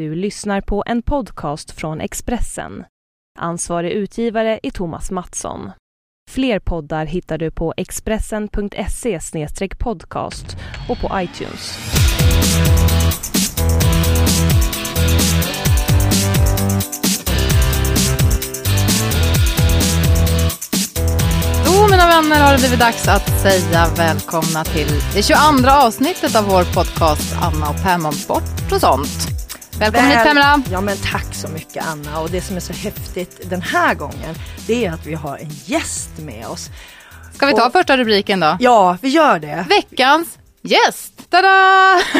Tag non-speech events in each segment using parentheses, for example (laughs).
Du lyssnar på en podcast från Expressen. Ansvarig utgivare är Thomas Mattsson. Fler poddar hittar du på expressen.se podcast och på iTunes. Då mina vänner har det blivit dags att säga välkomna till det 22 avsnittet av vår podcast Anna och Pam om sport och sånt. Välkommen Väl- hit Pamela. Ja men tack så mycket Anna och det som är så häftigt den här gången det är att vi har en gäst med oss. Ska vi ta Och- första rubriken då? Ja, vi gör det. Veckans gäst! Tada!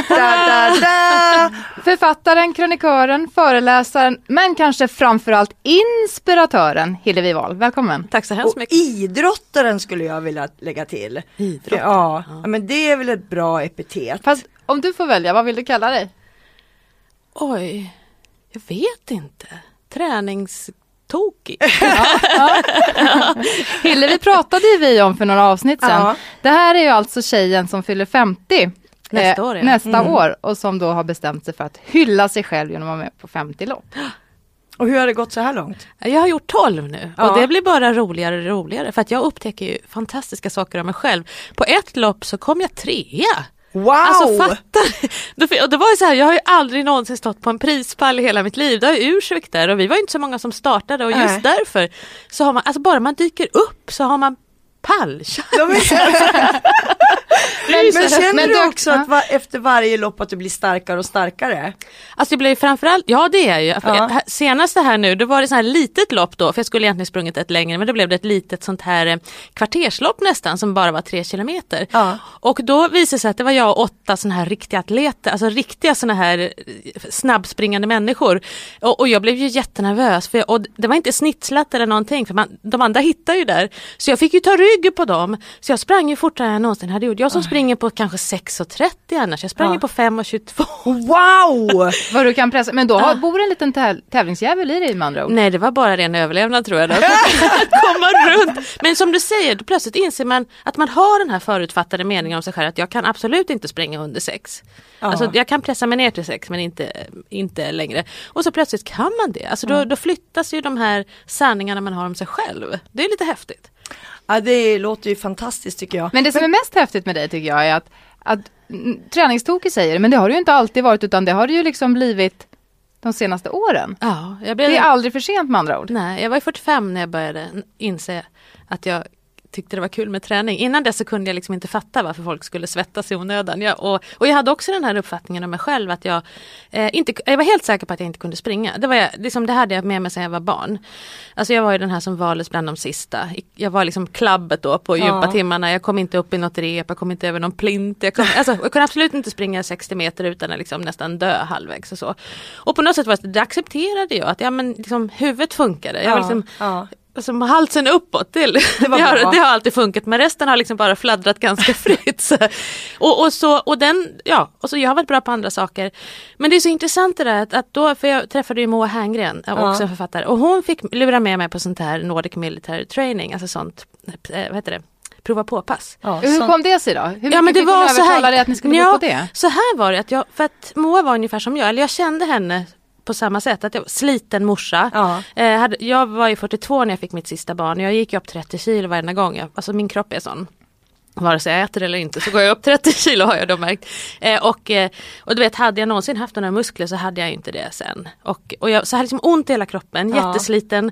Da, da, da. (laughs) Författaren, krönikören, föreläsaren, men kanske framförallt inspiratören Hillevi Wahl. Välkommen. Tack så hemskt Och mycket. idrottaren skulle jag vilja lägga till. Idrottaren, Ja, ja, men det är väl ett bra epitet. Fast om du får välja, vad vill du kalla dig? Oj, jag vet inte. Träningstokig. (laughs) Hillevi pratade ju vi om för några avsnitt sedan. Ja. Det här är ju alltså tjejen som fyller 50 Nästa år, ja. nästa år och som då har bestämt sig för att hylla sig själv genom att vara med på 50 lopp. Och hur har det gått så här långt? Jag har gjort 12 nu Ja. och det blir bara roligare och roligare för att jag upptäcker ju fantastiska saker om mig själv. På ett lopp så kom jag trea. Wow! Alltså fattar ni? Och det var ju så här, jag har ju aldrig någonsin stått på en prispall i hela mitt liv. Det har ju Ursvik där och vi var ju inte så många som startade och just Nej. därför så har man, alltså bara man dyker upp så har man pall. Ja, men, (laughs) men känner Men du också att va, efter varje lopp att du blir starkare och starkare? Alltså det blev ju framförallt, ja det är ju. Ja. Senaste här nu, då var det så här litet lopp då, för jag skulle egentligen sprungit ett längre, men då blev det ett litet sånt här eh, kvarterslopp nästan som bara var tre kilometer. Ja. Och då visade det sig att det var jag och åtta såna här riktiga atleter, alltså riktiga såna här eh, snabbspringande människor. Och, och jag blev ju jättenervös, för jag, och det var inte snitslat eller någonting, för man, de andra hittar ju där. Så jag fick ju ta rygg på dem, så jag sprang ju fortare än jag någonsin hade gjort. Jag som springer på kanske 6.30 annars, jag sprang Ja. ju på 5.22. Wow! (laughs) Vad du kan pressa. Men då har, bor en liten täv- tävlingsdjävul i dig med andra ord. Nej det var bara ren överlevnad tror jag. Då. (laughs) Att komma runt. Men som du säger, då plötsligt inser man att man har den här förutfattade meningen om sig själv att jag kan absolut inte springa under sex. Ja. Alltså, jag kan pressa mig ner till sex men inte, inte längre. Och så plötsligt kan man det. Alltså, då, då flyttas ju de här sanningarna man har om sig själv. Det är lite häftigt. Ja, det låter ju fantastiskt tycker jag. Men det som är mest häftigt med dig tycker jag är att, att träningstokig säger men det har det ju inte alltid varit utan det har det ju liksom blivit de senaste åren. Ja, jag blev... Det är aldrig för sent med andra ord. Nej, jag var ju 45 när jag började inse att jag tyckte det var kul med träning. Innan dess så kunde jag liksom inte fatta varför folk skulle svettas i onödan. Jag, och, och jag hade också den här uppfattningen om mig själv att jag eh, inte, jag var helt säker på att jag inte kunde springa. Det, var jag, liksom, det hade jag med mig sedan jag var barn. Alltså jag var ju den här som valdes bland de sista. Jag var liksom klabbet då på Ja. djupa timmarna. Jag kom inte upp i något rep, jag kom inte över någon plint. Jag, kom, alltså, jag kunde absolut inte springa 60 meter utan att liksom nästan dö halvvägs och så. Och på något sätt var det, det accepterade jag att ja, men liksom, huvudet funkade. Jag var liksom, ja. Alltså halsen uppåt, det, det, var (laughs) har, det har alltid funkat men resten har liksom bara fladdrat ganska (laughs) fritt. Så. Och, och, så, och, den, ja, och så jag har varit bra på andra saker. Men det är så intressant det där att, att då, för jag träffade ju Moa Herngren, Ja. också en författare, och hon fick lura med mig på sånt här Nordic Military Training, alltså sånt, eh, vad heter det, prova på-pass. Ja, Hur kom det sig då? Hur Ja men det fick hon var så här. dig att ni skulle ja, gå på det? Så här var det, att jag, för att Moa var ungefär som jag, eller jag kände henne på samma sätt, att jag var sliten morsa. Ja. Eh, hade, jag var ju 42 när jag fick mitt sista barn och jag gick upp 30 kilo varenda gång. Jag, alltså min kropp är sån. Vare sig jag äter eller inte så går jag upp 30 kilo har jag då märkt. Eh, och, eh, och du vet hade jag någonsin haft några muskler så hade jag inte det sen. Och, och jag så hade liksom ont i hela kroppen, Ja. jättesliten.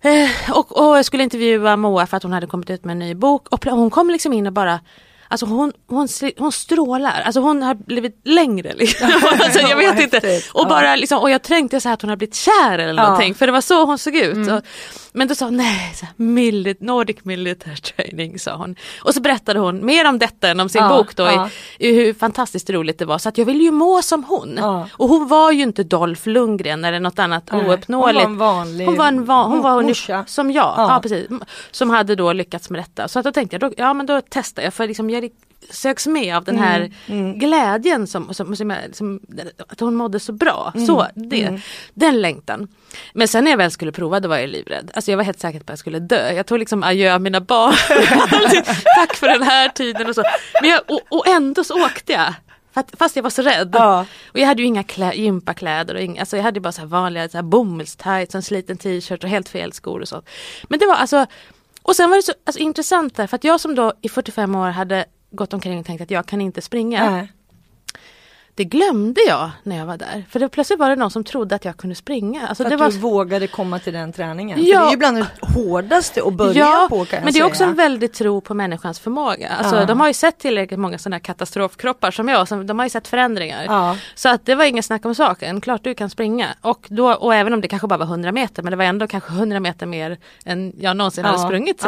Eh, och, och jag skulle intervjua Moa för att hon hade kommit ut med en ny bok och hon kom liksom in och bara Alltså hon, hon, hon strålar, alltså hon har blivit längre. Liksom. (laughs) alltså, jag Ja, vet inte. Och, bara, liksom, och jag tänkte så att hon har blivit kär eller någonting för det var så hon såg ut. Och, men då sa hon nej, så här, milit, Nordic Military Training sa hon. Och så berättade hon mer om detta än om sin Ja, bok då, ja. i, i hur fantastiskt roligt det var. Så att jag ville ju må som hon. Ja. Och hon var ju inte Dolph Lundgren eller något annat Nej, ouppnåeligt. hon var en vanlig Hon var, en va- hon var morsa. som jag, Ja. ja. precis. Som hade då lyckats med detta. Så att då tänkte jag, då, ja men då testar jag för liksom jag söks med av den här Mm, glädjen som, som, som, som, att hon mådde så bra. Mm, Så, det, Den längtan. Men sen när jag väl skulle prova då var jag livrädd. Alltså jag var helt säker på att jag skulle dö. Jag tog liksom adjö av mina barn. (laughs) Tack för den här tiden och så. Men jag, och, och ändå så åkte jag. Fast jag var så rädd. Ja. Och jag hade ju inga klä, gympakläder och inga, alltså jag hade bara så vanliga så här bomullstights, en sliten t-shirt och helt fel skor och så. Men det var alltså och sen var det så alltså, intressant där för att jag som då i 45 år hade gått omkring och tänkt att jag kan inte springa. Nej. Det glömde jag när jag var där. För det, plötsligt var det någon som trodde att jag kunde springa. Alltså, För det att var... du vågade komma till den träningen. Ja. För det är ju bland det hårdaste att börja Ja, på kan jag men det är säga. också en väldig tro på människans förmåga. Alltså, Ja. De har ju sett tillräckligt många sådana här katastrofkroppar som jag. Som, de har ju sett förändringar. Ja. Så att det var ingen snack om saken. Klart du kan springa. Och, då, och även om det kanske bara var 100 meter. Men det var ändå kanske 100 meter mer än jag någonsin Ja. hade sprungit.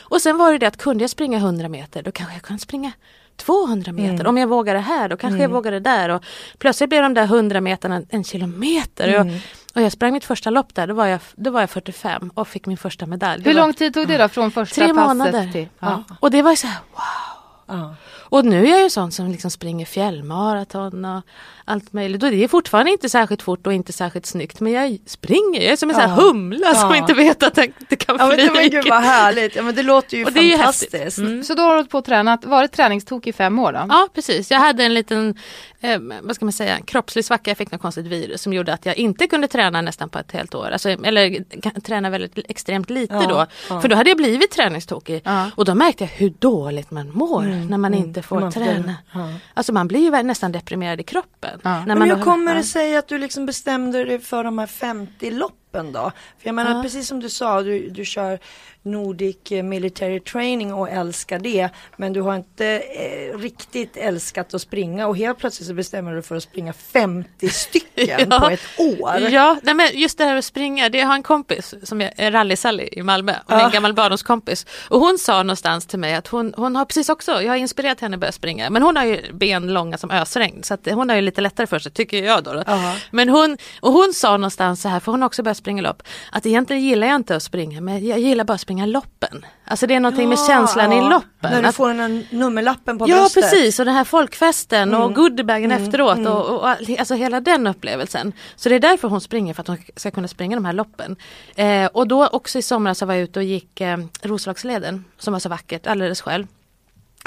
Och sen var det det att kunde jag springa 100 meter då kanske jag kunde springa 200 meter. Mm. Om jag vågade här då kanske jag vågade där. Och plötsligt blev de där 100 meterna en kilometer. Mm. Och, och jag sprang mitt första lopp där, då var, jag, då var jag 45 och fick min första medalj. Det Hur lång tid tog det då från första Tre passet månader. till? Ja. Och det var så här, wow. Ja. Och nu är jag ju sån som liksom springer fjällmaraton och allt möjligt. Och det är fortfarande inte särskilt fort och inte särskilt snyggt. Men jag springer, jag är som en sån här Ja. humla som Ja. inte vet att den inte kan Ja, men, flyga. gud vad härligt, ja, men det låter ju Och det är ju fantastiskt. häftigt. Mm. Så då har du hållit på och tränat, varit träningstok i fem år då? Ja precis, jag hade en liten, eh, vad ska man säga, kroppslig svacka. Jag fick något konstigt virus som gjorde att jag inte kunde träna nästan på ett helt år. Alltså, eller träna väldigt extremt lite Ja, då. ja. För då hade jag blivit träningstokig. Ja. Och då märkte jag hur dåligt man mår när man inte får Mm, Man får- träna. ja. Alltså man blir ju nästan deprimerad i kroppen. Ja. När Men man hur då- kommer det sig att du liksom bestämde dig för de här 50 loppen då? För jag menar Ja. precis som du sa, du, du kör Nordic eh, Military Training och älskar det. Men du har inte eh, riktigt älskat att springa och helt plötsligt så bestämmer du för att springa 50 (laughs) stycken Ja. på ett år. Ja, nej men just det här att springa, det har en kompis som är är rally-Sally i Malmö, hon är en gammal barndomskompis. Och hon sa någonstans till mig att hon, hon har precis också, jag har inspirerat henne att börja springa, men hon har ju ben långa som ösregn så att hon har ju lite lättare för sig tycker jag då. då. Ja. Men hon, och hon sa någonstans så här, för hon har också börjat springa lopp, att egentligen gillar jag inte att springa, men jag gillar bara att springa loppen. Alltså det är någonting med känslan i Ja, loppen. När du Att- får den här nummerlappen på Ja bröstet. precis och den här folkfesten Mm. och goodiebagen efteråt och, och all- alltså hela den upplevelsen. Så det är därför hon springer för att hon ska kunna springa de här loppen. Eh, och då också i somras så var jag ute och gick eh, Roslagsleden som var så vackert alldeles själv.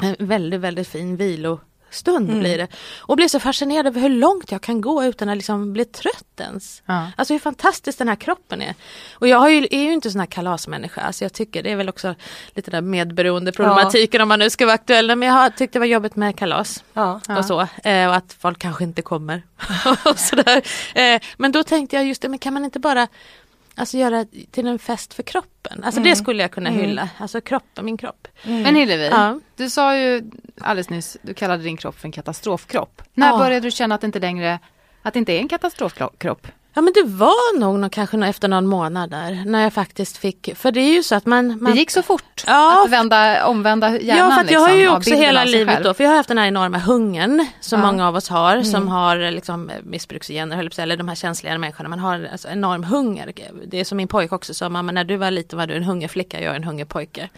En väldigt väldigt fin vilostund Mm. blir det. Och blev så fascinerad över hur långt jag kan gå utan att liksom bli trött ens. Ja. Alltså hur fantastisk den här kroppen är. Och jag ju, är ju inte sån här kalasmänniska, alltså jag tycker det är väl också lite där medberoende problematiken om man nu ska vara aktuell. Men jag har tyckt det var jobbigt med kalas Ja. och så. Eh, och att folk kanske inte kommer. (laughs) och sådär. Eh, men då tänkte jag just det, men kan man inte bara Alltså göra till en fest för kroppen. Alltså det skulle jag kunna hylla. Alltså kroppen, min kropp. Men Hillevi, Ja. du sa ju alldeles nyss, du kallade din kropp för en katastrofkropp. När Ja. började du känna att det inte längre, att det inte är en katastrofkropp? Ja men det var nog kanske efter någon månad där när jag faktiskt fick, för det är ju så att man... man Det gick så fort Ja, att vända, omvända hjärnan Ja för att jag har liksom, ju av också hela livet själv. då, för jag har haft den här enorma hungern som Ja. många av oss har som har liksom missbruksgener eller de här känsliga människorna. Man har alltså enorm hunger. Det är som min pojke också sa, mamma när du var liten var du en hungerflicka, jag är en hungerpojke.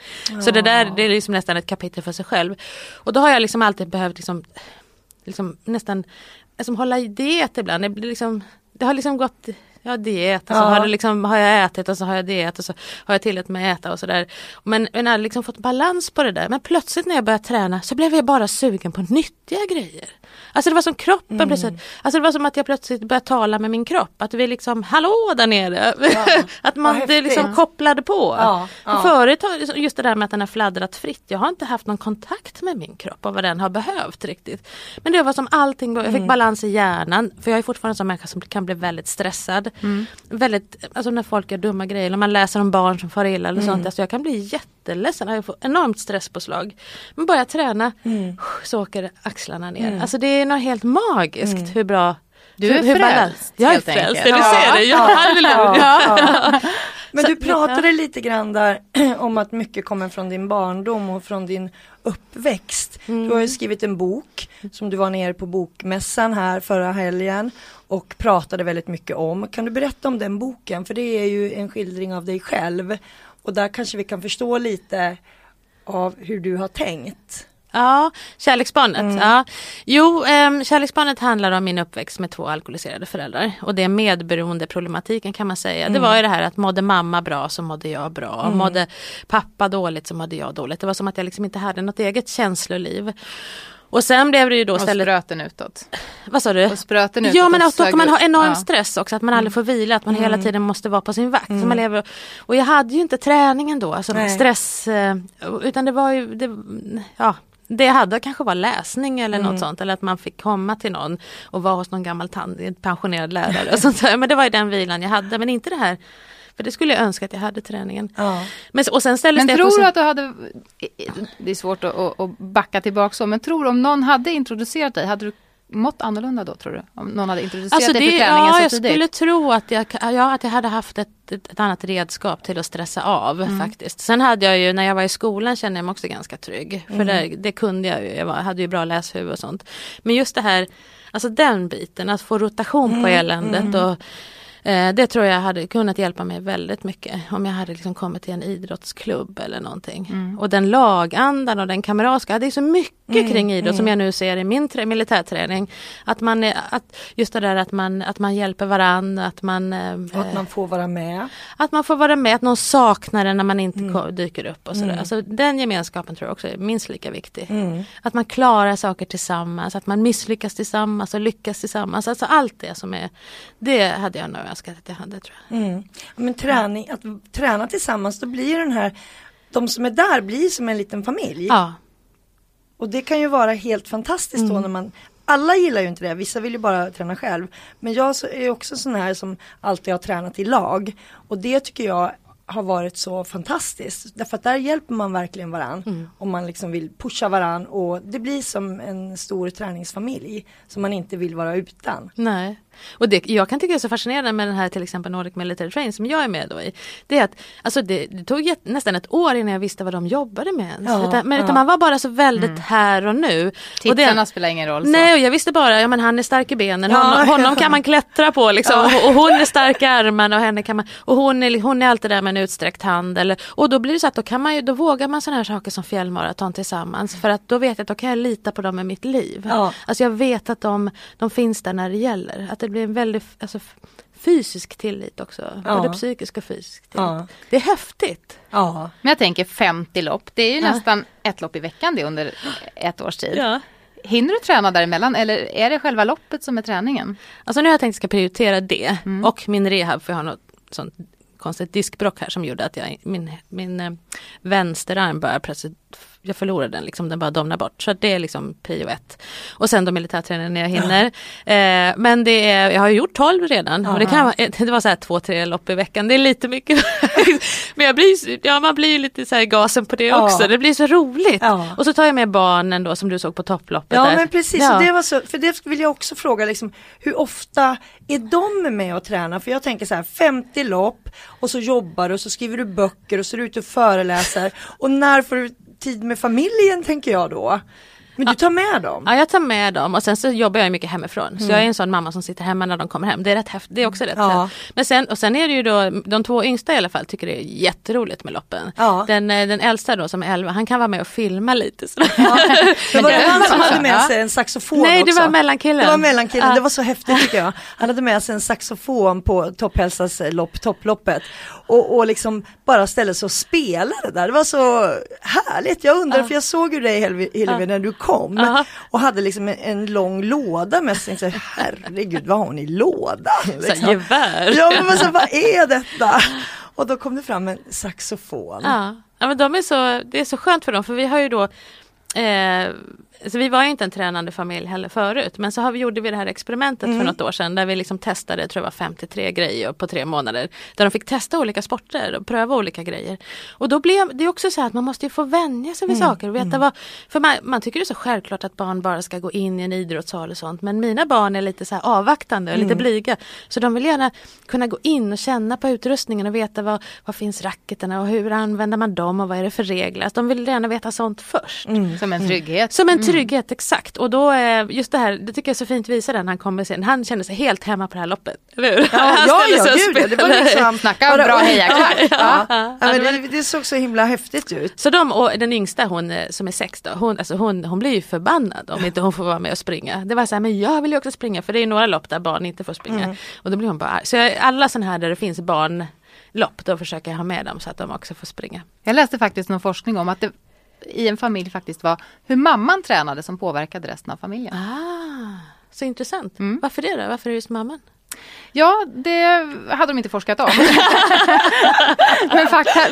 Så det där det är liksom nästan ett kapitel för sig själv. Och då har jag liksom alltid behövt liksom, liksom nästan liksom hålla i diet ibland. Det, blir liksom, det har liksom gått jag har diet och så Ja. har, det liksom, har jag ätit och så har jag diet och så har jag tillåtit mig att äta och sådär. Men, men jag har liksom fått balans på det där. Men plötsligt när jag började träna så blev jag bara sugen på nyttiga grejer. Alltså det var som kroppen Mm. plötsligt. Alltså det var som att jag plötsligt började tala med min kropp. Att vi liksom, hallå där nere. (laughs) att man det liksom kopplade på. Ja, ja. För Förut just det där med att den har fladdrat fritt. Jag har inte haft någon kontakt med min kropp och vad den har behövt riktigt. Men det var som allting, jag fick Mm. balans i hjärnan. För jag är fortfarande en människa som kan bli väldigt stressad. Väldigt, alltså när folk gör dumma grejer, eller man läser om barn som far illa eller Mm. sånt. Alltså jag kan bli jätteledsen, jag får enormt stresspåslag. Men bara jag träna Mm. så åker axlarna ner. Alltså det är något helt magiskt hur bra Du är hur, frälst, Jag är frälst, är du Ja. ser det? Ja, halleluja. Ja. Men Så- du pratade lite grann där (clears throat) om att mycket kommer från din barndom och från din uppväxt. Du har ju skrivit en bok som du var nere på bokmässan här förra helgen och pratade väldigt mycket om. Kan du berätta om den boken? För det är ju en skildring av dig själv och där kanske vi kan förstå lite av hur du har tänkt. Ja, Kärleksbarnet. Mm. Ja. Jo, um, Kärleksbarnet handlar om min uppväxt med två alkoholiserade föräldrar. Och det är medberoendeproblematiken kan man säga. Mm. Det var ju det här att mådde mamma bra så mådde jag bra. Mådde pappa dåligt så mådde jag dåligt. Det var som att jag liksom inte hade något eget känsloliv. Och sen blev det ju då Och istället, spröten utåt. vad sa du? Och spröten utåt. Ja men och att då kan man ha enorm Ja. stress också, att man aldrig får vila, att man hela Mm. tiden måste vara på sin vakt. Så man lever, och jag hade ju inte träningen då, alltså Nej. stress, eh, utan det var ju, det, ja, det jag hade kanske var läsning eller Mm. något sånt, eller att man fick komma till någon och vara hos någon gammal pensionerad lärare och sånt där. Men det var ju den vilan jag hade, men inte det här, för det skulle jag önska att jag hade träningen. Ja. Men, och sen ställdes Men det tror du att du hade, det är svårt att, att, backa tillbaka så, men tror du om någon hade introducerat dig, hade du mått annorlunda då tror du? Om någon hade introducerat Alltså dig för träningen ja, så jag tidigt? skulle tro att jag, ja, att jag hade haft ett, ett, ett annat redskap till att stressa av Mm. faktiskt. Sen hade jag ju, när jag var i skolan kände jag mig också ganska trygg. För Mm. det, det kunde jag ju, jag var, hade ju bra läshuvud och sånt. Men just det här, alltså den biten, att få rotation Mm, på eländet och eh, det tror jag hade kunnat hjälpa mig väldigt mycket om jag hade liksom kommit till en idrottsklubb eller någonting. Mm. Och den lagandan och den kamratskap, det är så mycket kring idrott som jag nu ser i min trä- militärträning. Att man, att, just det där att man, att man hjälper varann, att man, eh, Och att man får vara med. att man får vara med, att någon saknar en när man inte Mm. dyker upp. Och sådär. Alltså, den gemenskapen tror jag också är minst lika viktig. Mm. Att man klarar saker tillsammans, att man misslyckas tillsammans och lyckas tillsammans. Alltså allt det som är, det hade jag nog önskat att jag hade tror jag. Mm. Men träning, att träna tillsammans, då blir den här, de som är där blir som en liten familj. Ja, Och det kan ju vara helt fantastiskt Mm. då när man alla gillar ju inte det, vissa vill ju bara träna själv. Men jag är också sån här som alltid har tränat i lag. Och det tycker jag har varit så fantastiskt. Därför att där hjälper man verkligen varann. Mm. Om man liksom vill pusha varann och det blir som en stor träningsfamilj. Som man inte vill vara utan. nej. Och det, jag kan tycka det är så fascinerande med den här till exempel Nordic Military Train som jag är med då i. Det är att alltså det, det tog ett, nästan ett år innan jag visste vad de jobbade med ens. Ja, utan, men ja. utan man var bara så väldigt här och nu. Och det, Tittarna spelar ingen roll. Så. Nej, och jag visste bara, ja men han är stark i benen, Ja. honom, honom kan man klättra på liksom. Och, och hon är stark i armarna och henne kan man, och hon är, hon är alltid där med en utsträckt hand. Eller, och då blir det så att då kan man ju, då vågar man sådana här saker som fjällmaraton tillsammans. För att då vet jag att då kan jag lita på dem i mitt liv. Ja. Alltså jag vet att de, de finns där när det gäller. Att det blir en väldigt alltså, fysisk tillit också. Ja. Både psykisk och fysisk tillit. Ja. Det är häftigt. Ja. Men jag tänker 50 lopp, det är ju Ja. nästan ett lopp i veckan det under ett års tid. Ja. Hinner du träna däremellan eller är det själva loppet som är träningen? Alltså nu har jag tänkt att jag ska prioritera det och min rehab för jag har något sånt konstigt diskbråck här som gjorde att jag, min, min eh, vänsterarm bara plötsligt jag förlorade den, liksom, den bara domnade bort. Så det är liksom prio ett. Och sen då militärträningen när jag hinner. Eh, men det är, jag har ju gjort 12 redan. Och det, kan vara, det var så här två, tre lopp i veckan. Det är lite mycket. (laughs) men jag blir, ja, man blir ju lite så här gasen på det Ja. också. Det blir så roligt. Och så tar jag med barnen då som du såg på topploppet. Ja där. men precis, Ja. och det var så, för det vill jag också fråga liksom, hur ofta är de med och tränar? För jag tänker så här 50 lopp och så jobbar du och så skriver du böcker och så är du ute och föreläser och när får du tid med familjen tänker jag då? Men du tar med dem? Ja jag tar med dem och sen så jobbar jag mycket hemifrån. Så Mm. jag är en sån mamma som sitter hemma när de kommer hem. Det är rätt häftigt, det är också rätt Ja. Men sen, och sen är det ju då, de två yngsta i alla fall tycker det är jätteroligt med loppen. Ja. Den, eh, den äldsta då som är 11, han kan vara med och filma lite. Så. (laughs) Men var det han som hade med Ja. sig en saxofon Nej det var mellankillen. Det var mellankillen, Ja. det var så häftigt tycker jag. Han hade med sig en saxofon på Topphälsas lopp, topploppet. Och, och liksom bara ställde sig och spelade där. Det var så härligt. Jag undrar, Ja. för jag såg ju dig Hillevi, Ja. när du kom. Ja. Och hade liksom en, en lång låda med sig. Så, herregud, vad har hon i lådan? (laughs) Så Liksom. gevär. Ja, men så, vad är detta? Och då kom det fram en saxofon. Ja. ja men de är så, det är så skönt för dem för vi har ju då eh, så vi var ju inte en tränande familj heller förut men så har vi, gjorde vi det här experimentet Mm. för något år sedan där vi liksom testade, jag tror det var 53 grejer på tre månader. Där de fick testa olika sporter och pröva olika grejer. Och då blev det också så här att man måste ju få vänja sig vid Mm. saker och veta vad, för man, man tycker det är så självklart att barn bara ska gå in i en idrottssal och sånt men mina barn är lite så avvaktande och Mm. lite blyga. Så de vill gärna kunna gå in och känna på utrustningen och veta vad, vad finns racketerna och hur använder man dem och vad är det för regler. Alltså, de vill gärna veta sånt först. Mm. Som en trygghet. Som en trygghet, exakt. Och då, eh, just det här, det tycker jag är så fint visar den han kommer sen. Han kände sig helt hemma på det här loppet. Eller hur? Ja, ja, ja, gud, ja, det var liksom Snacka bara- bra hejaklack. (laughs) Ja, ja. Ja, ja, det såg så himla häftigt ut. Så de, och den yngsta hon eh, som är sex då, hon, alltså hon, hon blir ju förbannad om inte hon får vara med och springa. Det var så här, men jag vill ju också springa för det är några lopp där barn inte får springa. Mm. Och då blir hon bara arg. Så alla sådana här där det finns barnlopp, då försöker jag ha med dem så att de också får springa. Jag läste faktiskt någon forskning om att det, i en familj faktiskt var hur mamman tränade som påverkade resten av familjen. Ah, så intressant. Mm. Varför det då? Varför är det just mamman? Ja, det hade de inte forskat om. (laughs) Men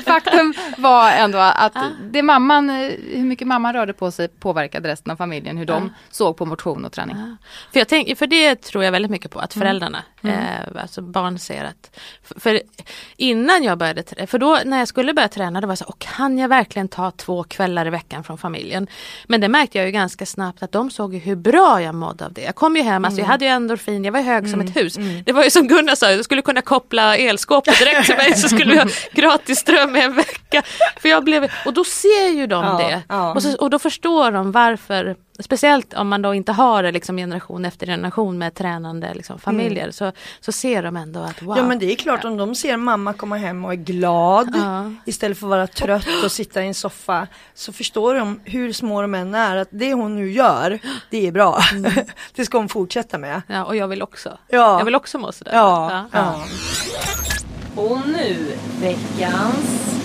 faktum var ändå att Ah. det mamman, hur mycket mamman rörde på sig påverkade resten av familjen, hur de såg på motion och träning. Ah. För, jag tänk, för det tror jag väldigt mycket på, Mm. att föräldrarna, eh, alltså barn ser att... För, innan jag började för då när jag skulle börja träna, då var jag så, och kan jag verkligen ta två kvällar i veckan från familjen? Men det märkte jag ju ganska snabbt att de såg hur bra jag mådde av det. Jag kom ju hem, alltså jag hade ju endorfin, jag var hög som ett hus. Det var ju som Gunnar sa, jag skulle kunna koppla elskåpet direkt till mig så skulle vi ha (laughs) gratis ström i en vecka. För jag blev, och då ser ju de Ja, det. ja. Och, så, och då förstår de varför, speciellt om man då inte har det liksom generation efter generation med tränande liksom, familjer, så, så ser de ändå att wow. Ja men det är klart om de ser mamma komma hem och är glad Ja. istället för att vara trött och sitta i en soffa så förstår de hur små de än är att det hon nu gör det är bra. (laughs) det ska hon fortsätta med. Ja, och jag vill också. Ja. Jag vill också må sådär. Ja, ja. Och nu veckans...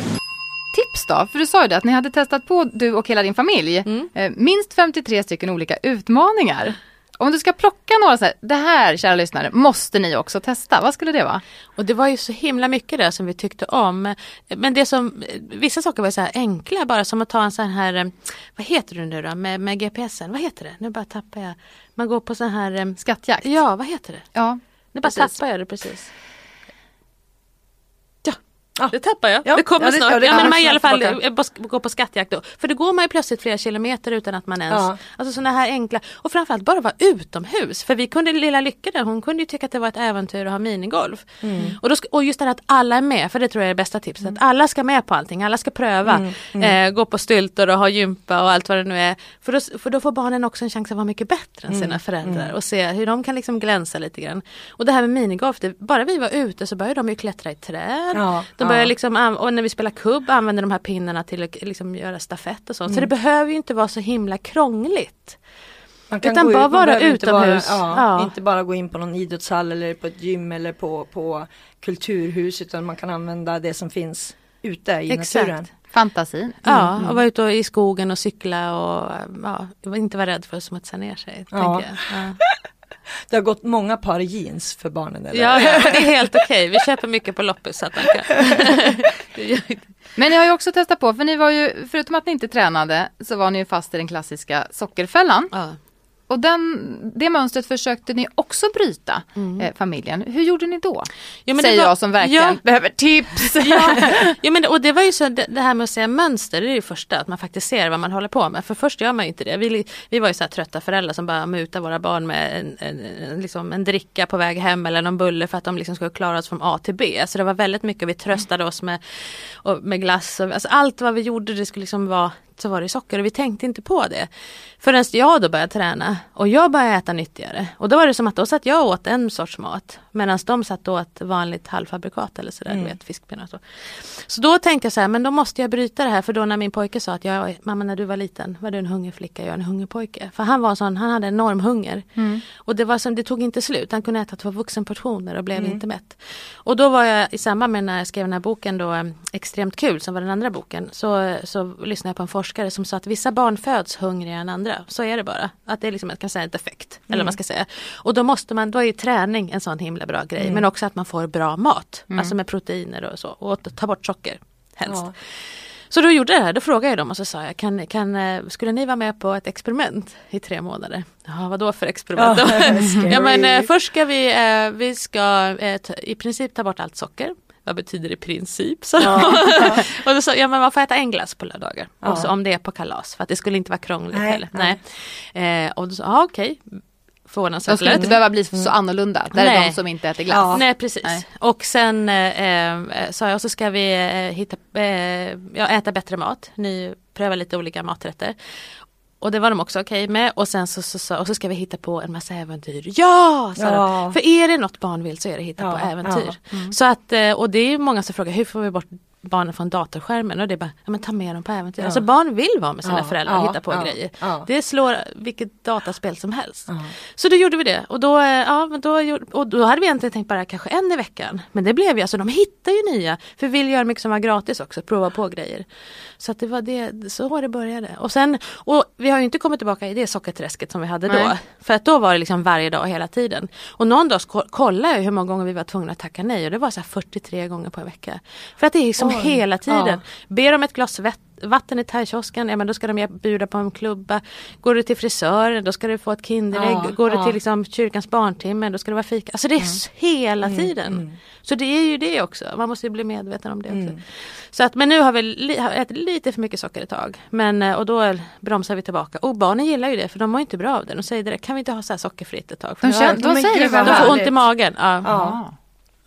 Tips då? För du sa ju det att ni hade testat på, du och hela din familj, Mm. eh, minst 53 stycken olika utmaningar. Om du ska plocka några så här, det här kära lyssnare måste ni också testa, vad skulle det vara? Och det var ju så himla mycket där som vi tyckte om. Men det som, vissa saker var så här enkla bara som att ta en sån här, vad heter det nu då med, med GPSen, vad heter det? Nu bara tappar jag. Man går på sån här, eh, Skattjakt? ja vad heter det? Ja, Nu bara Precis. tappar jag det precis. Ja. det tappar jag. Ja, Det kommer ja, det- snart. ja, det Ja, men man i alla fall tillbaka. eh, bas- gå på skattjakt då. För då går man ju plötsligt flera kilometer utan att man ens, Ja. alltså sådana här enkla, och framförallt bara vara utomhus. För vi kunde, lilla Lycka där, hon kunde ju tycka att det var ett äventyr att ha minigolf. Mm. Och, då, och just det här att alla är med, för det tror jag är det bästa tipset. Att alla ska med på allting, alla ska pröva. Mm, Eh, gå på styltor och ha gympa och allt vad det nu är. För då, för då får barnen också en chans att vara mycket bättre än Mm, sina föräldrar och se hur de kan liksom glänsa lite grann. Och det här med minigolf, det, bara vi var ute så började de ju klättra i träd. Ja, de ja. liksom, och när vi spelar kubb använder de här pinnarna till att liksom göra stafett och sånt. Mm. Så det behöver ju inte vara så himla krångligt. Man Utan gå bara ut- vara utomhus. Bara, ja, Ja. Inte bara gå in på någon idrottshall eller på ett gym eller på, på kulturhus utan man kan använda det som finns ute i Exakt. naturen. fantasin. Ja, och vara ute i skogen och cykla och ja, inte vara rädd för att smutsa ner sig. Ja. (laughs) Det har gått många par jeans för barnen eller? Ja, ja, det är helt okej. Vi köper mycket på loppis. Så att man kan. (laughs) Men ni har ju också testat på, för ni var ju, förutom att ni inte tränade, så var ni ju fast i den klassiska sockerfällan. ja. Och den, det mönstret försökte ni också bryta, eh, familjen. Hur gjorde ni då? Mm. Jo, men det Säger var- jag som verkligen Ja. behöver tips. (laughs) Ja, (laughs) ja men det, och det var ju så det, det här med att se mönster, det är ju första att man faktiskt ser vad man håller på med. För först gör man ju inte det. Vi, vi var ju så här trötta föräldrar som bara mutar våra barn med en, en, en, liksom en dricka på väg hem eller någon bulle för att de liksom skulle klara oss från A till B. Så det var väldigt mycket, vi tröstade oss med, och, med glass och alltså allt vad vi gjorde det skulle liksom vara så var det socker och vi tänkte inte på det. Förrän jag då började träna och jag började äta nyttigare. Och då var det som att då satt jag åt en sorts mat. Medan de satt åt vanligt halvfabrikat eller sådär, du vet fiskpinnar och så. Så då tänkte jag så här, men då måste jag bryta det här för då när min pojke sa att jag, mamma när du var liten var du en hungerflicka, jag är en hungerpojke. För han var sån, han hade enorm hunger. Och det var som, det tog inte slut, han kunde äta två vuxenportioner och blev inte mätt. Och då var jag i samband med när jag skrev den här boken då, Extremt kul som var den andra boken, så, så lyssnade jag på en forskare som sa att vissa barn föds hungrigare än andra. Så är det bara. Att det är liksom, jag kan säga ett defekt. Eller vad man ska säga. Och då måste man, då är träning en sån himla bra grej. Men också att man får bra mat. Alltså med proteiner och så. Och ta bort socker. Helst. Ja. Så då gjorde jag det här, då frågade jag dem och så sa jag, kan, kan, eh, skulle ni vara med på ett experiment i tre månader? Ja, vad då för experiment? Scary. (laughs) ja, men, eh, först ska vi, eh, vi ska i princip ta bort allt socker. Vad betyder i princip? Så. (laughs) och då sa ja men man får äta en glass på lördagar. Ja. Och så om det är på kalas, för att det skulle inte vara krångligt Nej, heller. Nej. Eh, och då sa ja, okej. De Förvånansvärt skulle inte behöva bli så annorlunda. Där är Nej. de som inte äter glass. Ja. Nej precis. Nej. Och sen eh, eh, sa jag, och så ska vi eh, hitta, eh, ja, äta bättre mat. Ni prövar lite olika maträtter. Och det var de också okej med och sen så, så, så, och så ska vi hitta på en massa äventyr. Ja! Sa Ja. de. För är det något barn vill så är det hitta Ja, på äventyr. ja. Så att, eh, och det är många som frågar hur får vi bort barnen från datorskärmen och det är bara, ja men ta med dem på äventyr. Ja. Alltså barn vill vara med sina Ja, föräldrar och ja, hitta på grejer. Det slår vilket dataspel som helst. Så då gjorde vi det och då, eh, ja, då, och då hade vi egentligen tänkt bara kanske en i veckan. Men det blev ju, alltså de hittar ju nya. För vi vill göra mycket som var gratis också, prova på grejer. Så att det var det, så det började. Och sen, och vi har ju inte kommit tillbaka i det sockerträsket som vi hade då. Nej. För att då var det liksom varje dag hela tiden. Och någon dag kollade jag hur många gånger vi var tvungna att tacka nej och det var så här 43 gånger på en vecka. För att det är liksom Oj. hela tiden. Ja. Ber om ett glas vett- vatten i thaikiosken, ja men då ska de bjuda på en klubba. Går du till frisören då ska du få ett Kinderägg. Ja, Går du ja. till liksom kyrkans barntimme då ska det vara fika. Alltså det är s- hela tiden. Så det är ju det också. Man måste ju bli medveten om det också. Så att, men nu har vi li, har ätit lite för mycket socker ett tag. Men, eh, och då bromsar vi tillbaka. Och barnen gillar ju det för de mår inte bra av det. De säger direkt, kan vi inte ha så här sockerfritt ett tag? För De, känner, de men säger det de får ont i magen. Ja.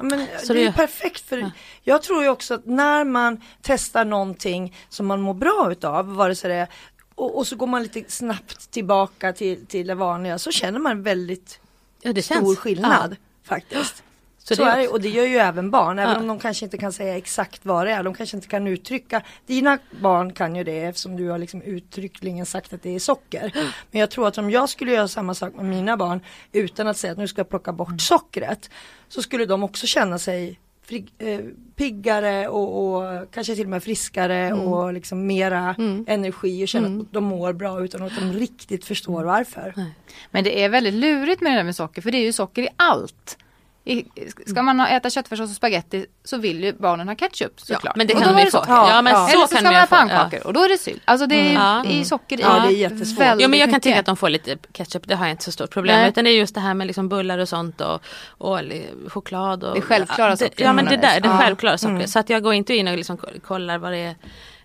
Ja. Ja, men Så det är det- perfekt för jag tror ju också att när man testar någonting som man mår bra utav, vare sig det är, och, och så går man lite snabbt tillbaka till, till det vanliga så känner man väldigt Ja, stor känns. skillnad Ja. faktiskt. Så Så, det är det, och det gör ju även barn, även Ja. om de kanske inte kan säga exakt vad det är. De kanske inte kan uttrycka, dina barn kan ju det eftersom du har liksom uttryckligen sagt att det är socker. Men jag tror att om jag skulle göra samma sak med mina barn utan att säga att nu ska jag plocka bort sockret. Så skulle de också känna sig eh, piggare och, och kanske till och med friskare och liksom mera energi och känna att de mår bra utan att de riktigt förstår varför. Men det är väldigt lurigt med det där med socker för det är ju socker i allt. I, ska man ha, äta köttfärssås och spaghetti så vill ju barnen ha ketchup såklart. men det Och kan ju få. socker. Ja, men Ja. så Eller så kan ska man ha få. pannkakor och då är det sylt. Alltså det är Ja. i socker i Ja, det är jättesvårt. Jo men jag kan mycket. tänka att de får lite ketchup, det har jag inte så stort problem med. Utan det är just det här med liksom bullar och sånt och, och choklad. Och, Det självklara ja, sockret Ja men det där, det. Ja. självklara sockret. Så att jag går inte in och liksom ko- kollar vad det är.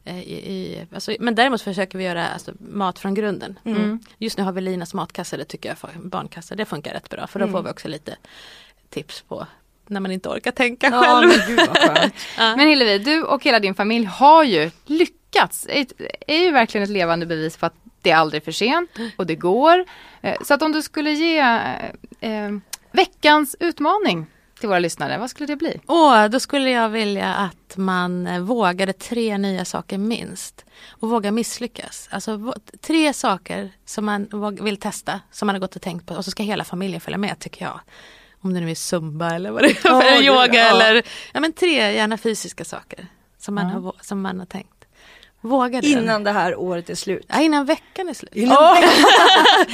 eh, I, i, alltså, men däremot försöker vi göra alltså, mat från grunden. Mm. Just nu har vi Linas matkasse, det tycker jag, barnkasse, det funkar rätt bra. För då får vi också lite tips på när man inte orkar tänka Ja, själv. men gud vad skönt. (laughs) Men Hillevi, du och hela din familj har ju lyckats. Det är ju verkligen ett levande bevis på att det är aldrig för sent och det går. Eh, Så att om du skulle ge eh, eh, veckans utmaning till våra lyssnare, vad skulle det bli? Åh, då skulle jag vilja att man eh, vågade tre nya saker minst. Och våga misslyckas. Alltså tre saker som man vill testa, som man har gått och tänkt på. Och så ska hela familjen följa med tycker jag. Om det nu är zumba eller vad det är, för gud, yoga ja. eller ja, men tre gärna fysiska saker. Som man, Ja. har, som man har tänkt. Våga det. Innan det här året är slut. Ja, innan veckan är slut. Innan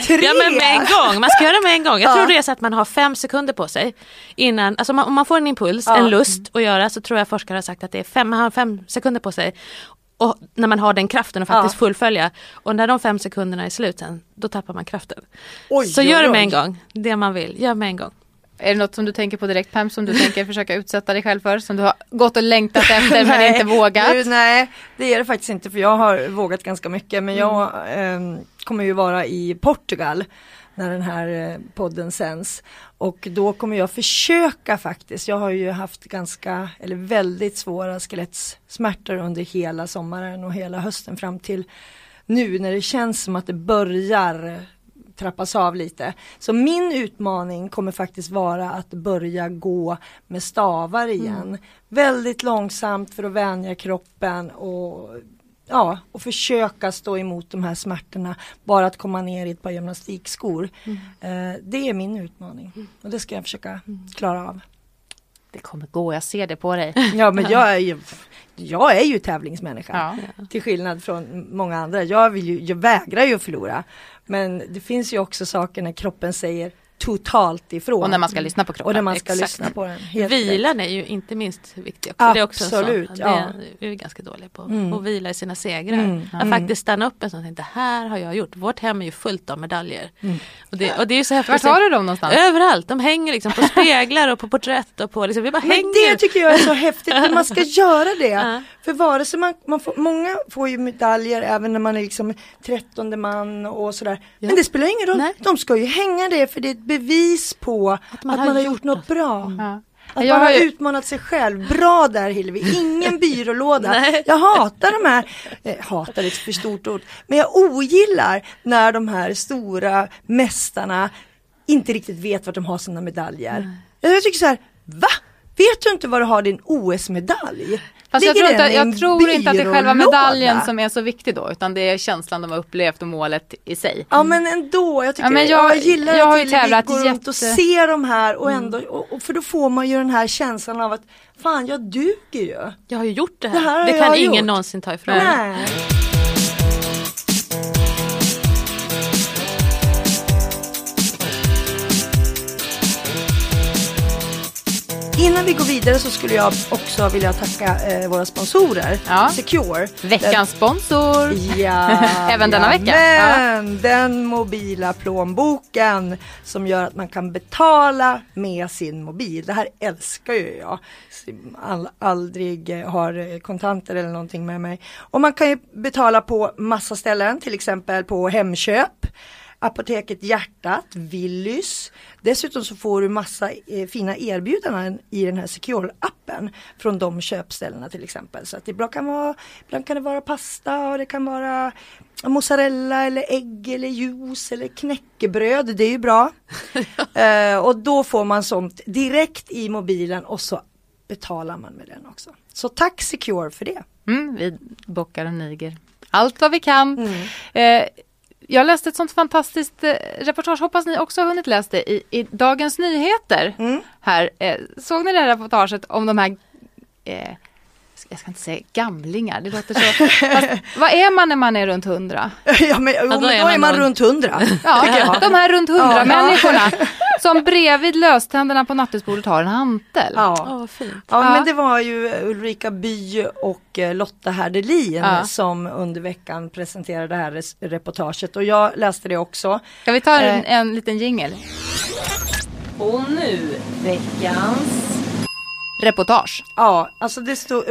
Tre! (laughs) Ja men med en gång, man ska göra det med en gång. Jag Ja. tror det är så att man har fem sekunder på sig innan, alltså om man, om man får en impuls, Ja. en lust att göra så tror jag forskare har sagt att det är fem, man har fem sekunder på sig. Och när man har den kraften att faktiskt Ja. fullfölja. Och när de fem sekunderna är slut sen, då tappar man kraften. Oj, så gör det med en gång, det man vill, gör med en gång. Är det något som du tänker på direkt Pam, som du tänker försöka utsätta dig själv för? Som du har gått och längtat (laughs) efter men inte vågat? Du, nej, det är det faktiskt inte för jag har vågat ganska mycket men jag Mm. eh, kommer ju vara i Portugal när den här eh, podden sänds. Och då kommer jag försöka faktiskt, jag har ju haft ganska, eller väldigt svåra skelettsmärtor under hela sommaren och hela hösten fram till nu när det känns som att det börjar trappas av lite. Så min utmaning kommer faktiskt vara att börja gå med stavar igen. Väldigt långsamt för att vänja kroppen och ja, och försöka stå emot de här smärtorna. Bara att komma ner i ett par gymnastikskor. Eh, det är min utmaning och det ska jag försöka klara av. Det kommer gå, jag ser det på dig. (laughs) Ja men jag är ju, jag är ju tävlingsmänniska. Ja. Till skillnad från många andra. Jag, vill ju, jag vägrar ju att förlora. Men det finns ju också saker när kroppen säger totalt ifrån. Och när man ska lyssna på kroppen. Och när man ska Exakt. lyssna på den. Helt. Vilan är ju inte minst viktig också. Det är också Absolut, så. ja. Det är vi ganska dåliga på. Mm. Att vila i sina segrar. Mm, Att mm. faktiskt stanna upp en sån och tänka, det här har jag gjort. Vårt hem är ju fullt av medaljer. Mm. Och, det, och det är ju så häftigt. Vart har du dem någonstans? Överallt, de hänger liksom på speglar och på porträtt och på liksom, vi bara Men hänger. det tycker jag är så häftigt, för man ska göra det. För vare sig man, man får, många får ju medaljer även när man är liksom trettonde man och sådär. Ja. Men det spelar ingen roll, Nej. de ska ju hänga det för det är ett bevis på att man, har, gjort något bra. Ja. Att Jag bara har ha ju- utmanat sig själv. Bra där Hillevi, ingen (laughs) byrålåda. Jag hatar de här, eh, hatar ett för stort ord, men jag ogillar när de här stora mästarna inte riktigt vet vart de har sina medaljer. Jag tycker så här, va? Vet du inte var du har din OS-medalj? Fast jag tror, inte, jag tror inte att det är själva medaljen som är så viktig då, utan det är känslan de har upplevt och målet i sig. Ja men ändå, jag, tycker, Ja, men jag- jag, gillar jag att vi går runt och jätte- Mm. ser de här och ändå, och, och för då får man ju den här känslan av att fan jag duger ju. Jag har ju gjort det här. Det Det, här har kan ingen gjort. någonsin ta ifrån mig. Innan vi går vidare så skulle jag också vilja tacka eh, våra sponsorer. Ja. Secure. Veckans sponsor. Ja, (laughs) Även denna vecka. Men den mobila plånboken som gör att man kan betala med sin mobil. Det här älskar ju jag. All, aldrig har kontanter eller någonting med mig. Och man kan ju betala på massa ställen, till exempel på Hemköp. Apoteket Hjärtat, Willys. Dessutom så får du massa eh, fina erbjudanden i den här Secure-appen från de köpställena till exempel. Så att det ibland kan, vara, ibland kan det vara pasta och det kan vara mozzarella eller ägg eller juice eller knäckebröd. Det är ju bra. (laughs) eh, och då får man sånt direkt i mobilen och så betalar man med den också. Så tack Secure för det. Mm, vi bockar och niger. Allt vad vi kan. Mm. Eh, jag läste ett sånt fantastiskt eh, reportage, hoppas ni också har hunnit läsa det, i, i Dagens Nyheter. Mm. Här, eh, såg ni det här reportaget om de här eh, jag ska inte säga gamlingar, det låter så. Fast, vad är man när man är runt hundra? (laughs) ja men, jo, men då är man, nog- runt hundra. (laughs) Ja, de här runt hundra Ja. människorna (laughs) som bredvid löständerna på nattduksbordet har en hantel. Ja. Vad fint. Ja, Ja. men det var ju Ulrika By och eh, Lotta Herdelin Ja. som under veckan presenterade det här reportaget och jag läste det också. Ska vi ta en, Eh. en liten jingel? Och nu veckans Reportage. Ja, alltså det stod,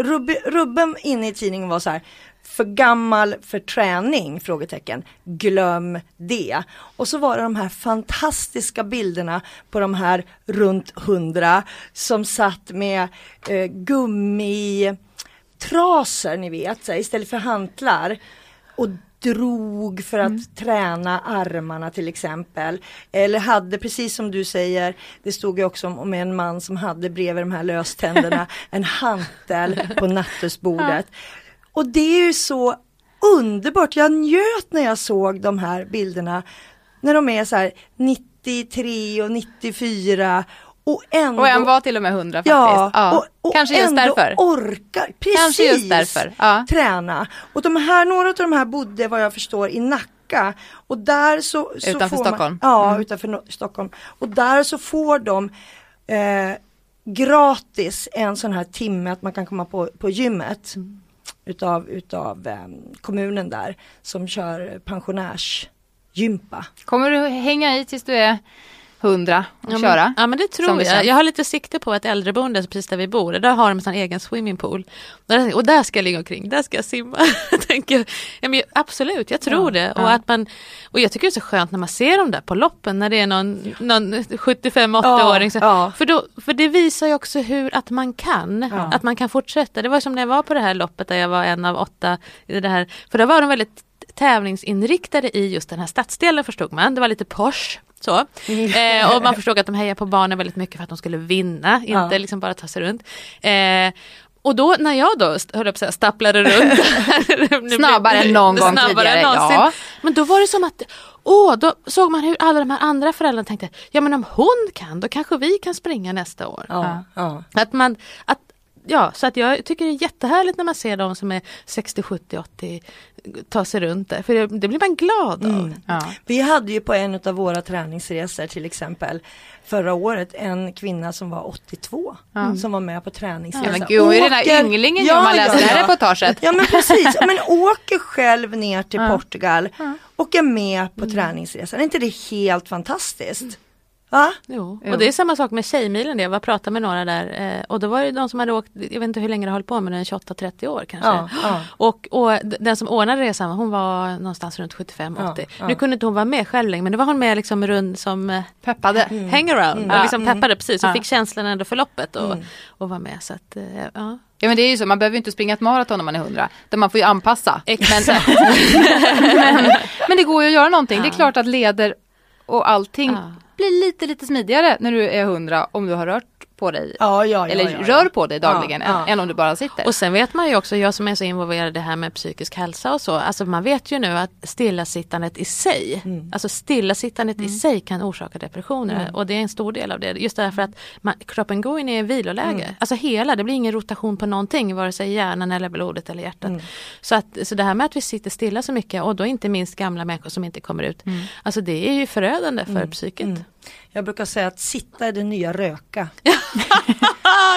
rubben inne i tidningen var så här för gammal för träning? Frågetecken. Glöm det. Och så var det de här fantastiska bilderna på de här runt hundra som satt med eh, gummitrasor ni vet, här, istället för hantlar. Och drog för att träna armarna till exempel. Eller hade, precis som du säger, det stod ju också om, en man som hade bredvid de här löständerna (laughs) en hantel på nattduksbordet. Och det är ju så underbart, jag njöt när jag såg de här bilderna när de är så här 93 och 94 och ändå Och en var till och med hundra faktiskt. Ja, Ja, Och, och Kanske just därför. orkar, precis, Kanske just därför, ja. träna. Och de här, några av de här bodde vad jag förstår i Nacka. Och där så, så Utanför får Stockholm. Man, ja, Mm. utanför Stockholm. Och där så får de eh, gratis en sån här timme att man kan komma på, på gymmet. Mm. Utav, utav eh, kommunen där som kör pensionärsgympa. Kommer du hänga i tills du är hundra och Ja, men, köra? ja men det tror jag. Jag har lite sikte på ett äldreboende precis där vi bor. Där har de en sån egen swimmingpool. Och där ska jag ligga omkring, där ska jag simma. (laughs) tänker, ja, men absolut, jag tror det. Och, ja. att man, och jag tycker det är så skönt när man ser dem där på loppen när det är någon, någon 75-80-åring. Ja, ja. För, då, för det visar ju också hur att man kan, Ja. att man kan fortsätta. Det var som när jag var på det här loppet där jag var en av åtta. I det här, för då var de väldigt tävlingsinriktade i just den här stadsdelen förstod man. Det var lite posh. Så. Eh, och man förstod att de hejar på barnen väldigt mycket för att de skulle vinna, inte Ja. liksom bara ta sig runt. Eh, och då när jag då höll att säga, stapplade runt. (laughs) Snabbare än någon gång tidigare, ja. Men då var det som att, åh, då såg man hur alla de här andra föräldrarna tänkte, ja men om hon kan, då kanske vi kan springa nästa år. Ja. Att man, att, ja, så att jag tycker det är jättehärligt när man ser de som är 60, 70, 80 ta sig runt där, för det, det blir man glad av. Mm. Ja. Vi hade ju på en av våra träningsresor till exempel förra året en kvinna som var 82 som var med på träningsresa. Ja, men gud, hon är den här ynglingen om man läser det här reportaget. Ja men precis, Ja, men (laughs) åker själv ner till Ja. Portugal och är med på träningsresan. Är inte det helt fantastiskt? Va? Jo. Jo. Och det är samma sak med Tjejmilen, det. jag var och pratade med några där eh, och då var det de som hade åkt, jag vet inte hur länge de höll på med den, 28-30 år kanske. Ja, ja. Och, och den som ordnade resan, hon var någonstans runt 75-80. Ja, ja. Nu kunde inte hon vara med själv längre men då var hon med liksom runt som eh, Peppade. hangaround och Ja. liksom peppade precis och Ja. fick känslan ändå för loppet och, och var med. Så att, eh, ja. Ja men det är ju så, man behöver ju inte springa ett maraton om man är hundra. Utan man får ju anpassa. Exakt. (laughs) Men, men det går ju att göra någonting. Det är klart att leder och allting Ja blir lite lite smidigare när du är hundra om du har rört på dig. Ja, ja, eller rör på dig dagligen. Än, än om du bara sitter. Och sen vet man ju också, jag som är så involverad i det här med psykisk hälsa och så, alltså man vet ju nu att stillasittandet i sig, Mm. alltså stillasittandet i sig kan orsaka depressioner och det är en stor del av det. Just därför att man, kroppen går in i viloläge, Mm. alltså hela, det blir ingen rotation på någonting, vare sig hjärnan eller blodet eller hjärtat. Mm. Så, att, så det här med att vi sitter stilla så mycket och då inte minst gamla människor som inte kommer ut, alltså det är ju förödande för psyket. Mm. Jag brukar säga att sitta är det nya röka. (laughs)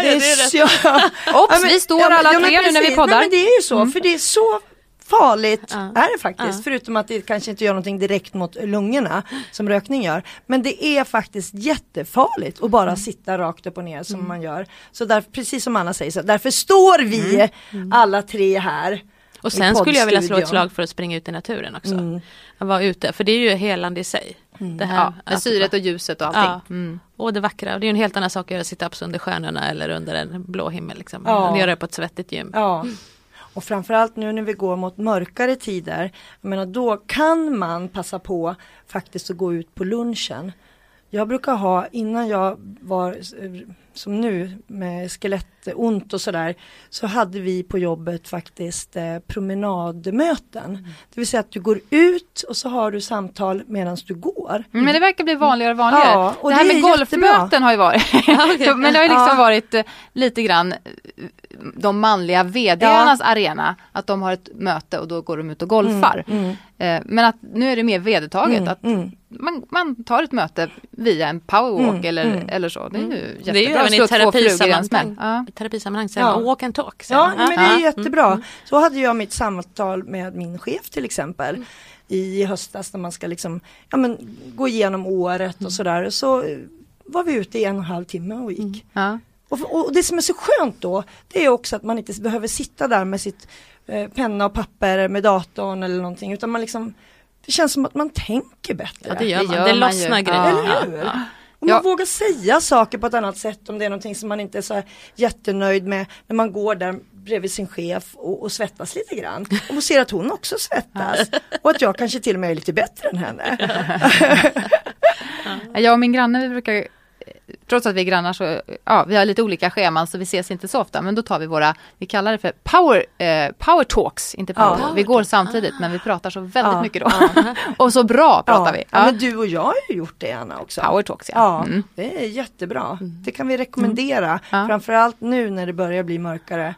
Det är så, (laughs) Ops, vi står alla tre nu när vi poddar. Nej, men det är ju så, för det är så farligt Ja. är det faktiskt. Ja. Förutom att det kanske inte gör någonting direkt mot lungorna som rökning gör. Men det är faktiskt jättefarligt att bara sitta rakt upp och ner som man gör. Så där, precis som Anna säger, så därför står vi alla tre här. Och sen skulle jag vilja slå ett slag för att springa ut i naturen också. Mm. Att vara ute, för det är ju helande i sig. Det här, ja, syret och ljuset och allting. Ja. Mm. Och det vackra, det är ju en helt annan sak att göra sit-ups under stjärnorna eller under en blå himmel. Liksom. Ja. Än att göra det på ett svettigt gym. Ja. Och framförallt nu när vi går mot mörkare tider, jag menar då kan man passa på faktiskt att gå ut på lunchen. Jag brukar ha, innan jag var eh, som nu med skelettont och sådär, så hade vi på jobbet faktiskt eh, promenadmöten. Det vill säga att du går ut och så har du samtal medan du går. Mm, Men det verkar bli vanligare och vanligare. Ja, och det här det med golfmöten har ju varit. (laughs) (laughs) Men det har ju liksom Ja. varit eh, lite grann eh, de manliga vdarnas arena. Att de har ett möte och då går de ut och golfar. Mm, Eh, Men att nu är det mer vedertaget mm, att mm. Man, man tar ett möte via en powerwalk Mm, eller, mm. eller så. Det är ju Det är ju jättebra. även i terapisammanhang. Ja. I terapisammanhang säger Ja. man walk and talk. Ja, man. men det är Ja. jättebra. Mm. Så hade jag mitt samtal med min chef till exempel i höstas när man ska liksom, ja, men, gå igenom året och sådär. Så var vi ute i en och en halv timme och gick. Ja. Och, och det som är så skönt då, det är också att man inte behöver sitta där med sitt eh, penna och papper med datorn eller någonting, utan man liksom, det känns som att man tänker bättre. Ja, det gör Det man. gör det man lossnar ju. grejer. Eller hur? Ja. Och man Ja. vågar säga saker på ett annat sätt om det är någonting som man inte är så här jättenöjd med när man går där bredvid sin chef och, och svettas lite grann. (laughs) Och ser att hon också svettas. Och att jag kanske till och med är lite bättre än henne. Jag och min granne vi brukar Trots att vi är grannar så, ja vi har lite olika scheman så vi ses inte så ofta men då tar vi våra, vi kallar det för power, eh, power talks, inte power, Ja. vi går samtidigt men vi pratar så väldigt Ja, mycket då. (laughs) och så bra pratar vi. Men du och jag har ju gjort det Anna också. Power talks ja. Mm. det är jättebra. Det kan vi rekommendera. Ja. Framförallt nu när det börjar bli mörkare.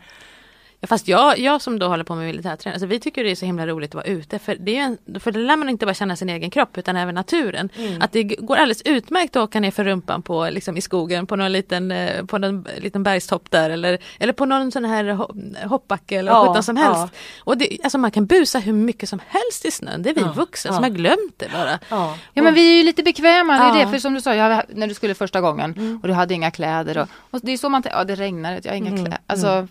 Fast jag, jag som då håller på med militärträning, alltså vi tycker det är så himla roligt att vara ute för det, är en, för det lär man inte bara känna sin egen kropp utan även naturen. Att det går alldeles utmärkt att åka ner för rumpan på, liksom i skogen på någon liten, eh, på någon liten bergstopp där eller, eller på någon sån här ho- hoppbacke eller Ja, ja, som helst. ja. Och det, alltså man kan busa hur mycket som helst i snön, det är vi Ja, vuxna ja. som har glömt det bara. Ja. Ja men vi är ju lite bekväma, det är Ja. det. För som du sa, jag, när du skulle första gången och du hade inga kläder. Och, och det är så man tänker, ja det regnar, jag har inga kläder. Alltså,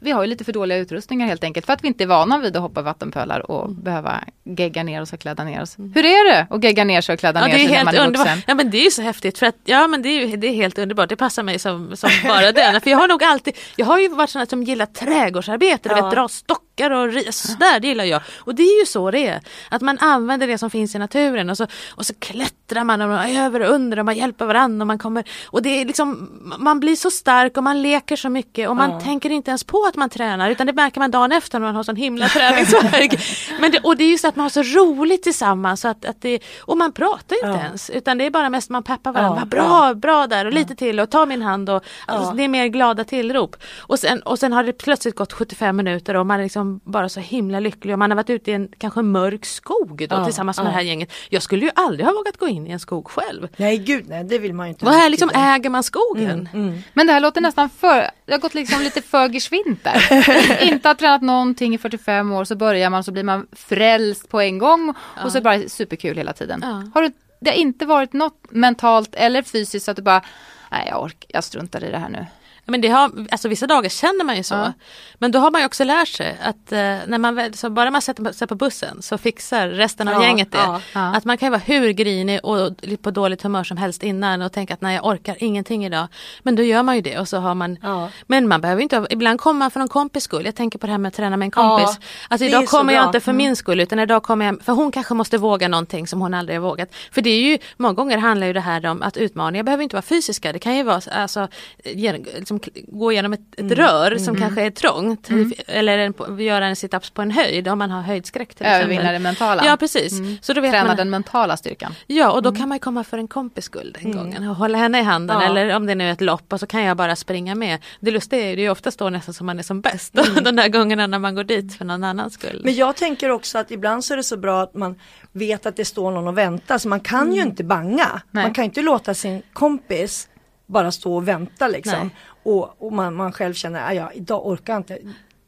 vi har ju lite för dåliga utrustningar helt enkelt. För att vi inte är vana vid att hoppa i vattenpölar och behöva gegga ner oss och kläda ner oss. Hur är det att gegga ner sig och kläda Ja, ner sig är när man är underbart. vuxen? Ja men det är ju så häftigt för att ja men det är, ju, det är helt underbart. Det passar mig som, som bara den. (laughs) För jag har nog alltid, jag har ju varit sån som gillar trädgårdsarbete, du Ja. vet dra stockar och ri- sådär, det gillar jag. Och det är ju så det är. Att man använder det som finns i naturen och så, och så klättrar man och man över och under och man hjälper varandra och man kommer och det är liksom, man blir så stark och man leker så mycket och man Ja. tänker inte ens på att man tränar utan det märker man dagen efter när man har sån himla träningsvärk. (laughs) Men det, och det är ju så att man har så roligt tillsammans så att, att det, och man pratar inte Ja. ens utan det är bara mest man peppar varandra. Ja, bra, bra där och lite till och ta min hand och Ja. alltså, det är mer glada tillrop. Och sen, och sen har det plötsligt gått 75 minuter och man är liksom bara så himla lycklig och man har varit ute i en kanske mörk skog då, Ja, tillsammans med ja. det här gänget. Jag skulle ju aldrig ha vågat gå in i en skog själv. Nej gud nej, det vill man ju inte. Vad här liksom riktigt. äger man skogen? Mm, mm. Men det här låter nästan för, det har gått liksom lite för geschwint där. (laughs) inte har tränat någonting i 45 år så börjar man så blir man frälst på en gång och så är det bara superkul hela tiden. Ja. Har du, det har inte varit något mentalt eller fysiskt så att du bara, nej jag orkar, jag struntar i det här nu. Men det har, alltså vissa dagar känner man ju så. Ja. Men då har man ju också lärt sig att eh, när man väl, så bara man sätter sig på bussen så fixar resten av Ja, gänget det. ja. Att man kan ju vara hur grinig och på dåligt humör som helst innan och tänka att nej jag orkar ingenting idag. Men då gör man ju det och så har man. Men man behöver inte, ibland kommer man för någon kompis skull. Jag tänker på det här med att träna med en kompis. Alltså idag kommer jag bra. inte för min skull utan idag kommer jag, för hon kanske måste våga någonting som hon aldrig har vågat. För det är ju, många gånger handlar ju det här om att utmaningar behöver inte vara fysiska. Det kan ju vara alltså, genom, liksom, gå igenom ett, ett Mm. rör som kanske är trångt. Eller en, göra en situps på en höjd om man har höjdskräck till Övervinna exempel. det mentala. Ja precis. Så då vet Träna man, den mentala styrkan. Ja och då kan man komma för en kompis skull den gången och hålla henne i handen Ja. eller om det nu är ett lopp och så kan jag bara springa med. Det lustiga är ju, det är oftast då nästan som man är som bäst. (laughs) De där gångerna när man går dit för någon annans skull. Men jag tänker också att ibland så är det så bra att man vet att det står någon och väntar så man kan ju inte banga. Nej. Man kan inte låta sin kompis bara stå och vänta liksom. Nej. Och, och man, man själv känner, "Aj, ja idag orkar jag inte.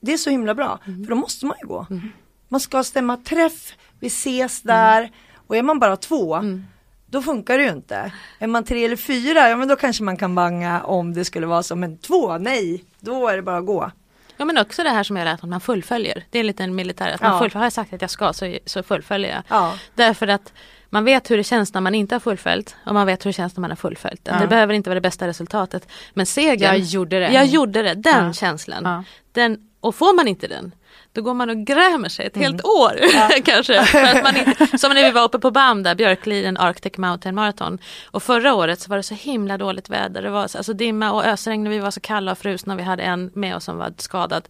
Det är så himla bra, för då måste man ju gå. Man ska stämma träff, vi ses där och är man bara två då funkar det ju inte. Är man tre eller fyra, ja men då kanske man kan banga om det skulle vara så, men två, nej, då är det bara att gå. Ja men också det här som jag lärt att man fullföljer. Det är en liten militär, att man Ja. fullföljer, har jag sagt att jag ska så, så fullföljer jag. Ja. Därför att man vet hur det känns när man inte har fullföljt och man vet hur det känns när man har fullföljt. Att Det behöver inte vara det bästa resultatet. Men segern, Jag gjorde det. Jag gjorde det, den Ja. känslan. Ja. Den, och får man inte den, då går man och grämer sig ett Mm. helt år (laughs) kanske. För att man inte, (laughs) som när vi var uppe på BAM där, Björkliden Arctic Mountain Marathon. Och förra året så var det så himla dåligt väder. Det var så- alltså dimma och ösregn och vi var så kalla och frusna. Vi hade en med oss som var skadad.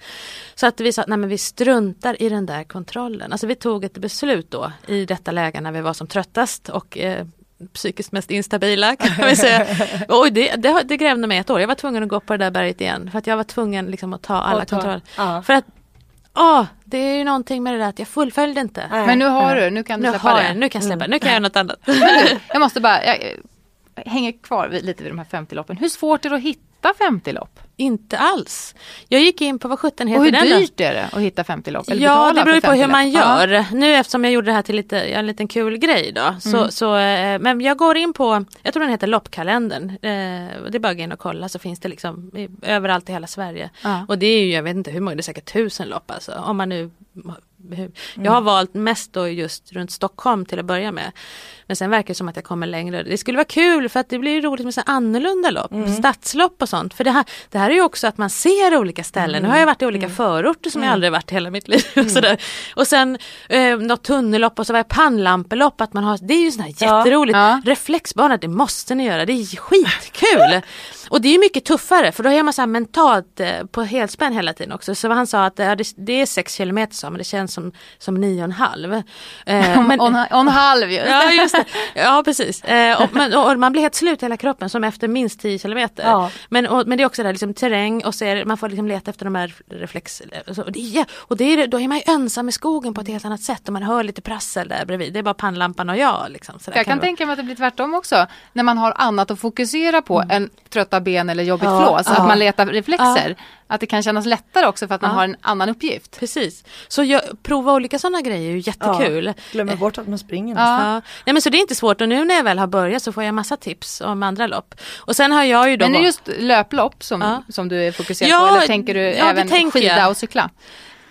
Så att vi sa, nej men vi struntar i den där kontrollen. Alltså vi tog ett beslut då i detta läge när vi var som tröttast och eh, psykiskt mest instabila kan vi säga. (laughs) Oj, det, det, det grävde mig ett år. Jag var tvungen att gå på det där berget igen. För att jag var tvungen liksom att ta alla Och ta- kontroller. ja. För att, åh, det är ju någonting med det där att jag fullföljde inte. Nej. Men nu har du, nu kan du Nu släppa har det. jag, nu kan jag släppa, nu kan jag göra något annat. (laughs) Jag måste bara, jag, jag hänger kvar vid, lite vid de här 50-loppen. Hur svårt är det att hitta 50-lopp? Inte alls. Jag gick in på vad sjutton heter Och hur den då? dyrt är det att hitta 50-lopp? Eller Ja, det beror på hur 50 man lopp? Ja. gör. Nu eftersom jag gjorde det här till lite, en liten kul grej då. Så, Mm. så, eh, men jag går in på, jag tror den heter loppkalendern. Eh, det är bara att gå in och kolla så finns det liksom överallt i hela Sverige. Ja. Och det är ju, jag vet inte hur många, det är säkert tusen lopp alltså. Om man nu Mm. Jag har valt mest då just runt Stockholm till att börja med. Men sen verkar det som att jag kommer längre. Det skulle vara kul för att det blir roligt med så annorlunda lopp. Mm. Stadslopp och sånt. För det här, det här är ju också att man ser olika ställen. Nu har jag varit i olika förorter som jag aldrig varit i hela mitt liv. Och, sådär. och sen eh, något tunnellopp och så var det pannlampelopp. Att man har, det är ju sån här Ja. jätteroligt. Ja. Reflexbana, det måste ni göra. Det är skitkul. (laughs) och det är mycket tuffare för då är man så här mentalt eh, på helspänn hela tiden också. Så han sa att det, är sex kilometer sa, men det känns som, som nio och en halv. Eh, (laughs) men, On, on halv ju. (laughs) Ja just (laughs) ja precis. Eh, och, men, och man blir helt slut i hela kroppen som efter minst 10 kilometer. Ja. Men, och, men det är också det här liksom, terräng och så är man får liksom leta efter de här reflex... Och, så, och, det och det är, då är man ju ensam i skogen på ett helt annat sätt och man hör lite prassel där bredvid. Det är bara pannlampan och jag. Liksom, så där Jag kan vara. tänka mig att det blir tvärtom också. När man har annat att fokusera på än trötta ben eller jobbigt Ja, flås. Att ja. man letar reflexer. Att det kan kännas lättare också för att man Ja. har en annan uppgift. Precis. Så jag, prova olika sådana grejer är ju jättekul. Ja, glömmer bort att man springer Ja. nästan. Ja. Nej men så det är inte svårt och nu när jag väl har börjat så får jag massa tips om andra lopp. Och sen har jag ju då Men är det just löplopp som, som du är fokuserad på? Eller tänker du även skida jag. och cykla?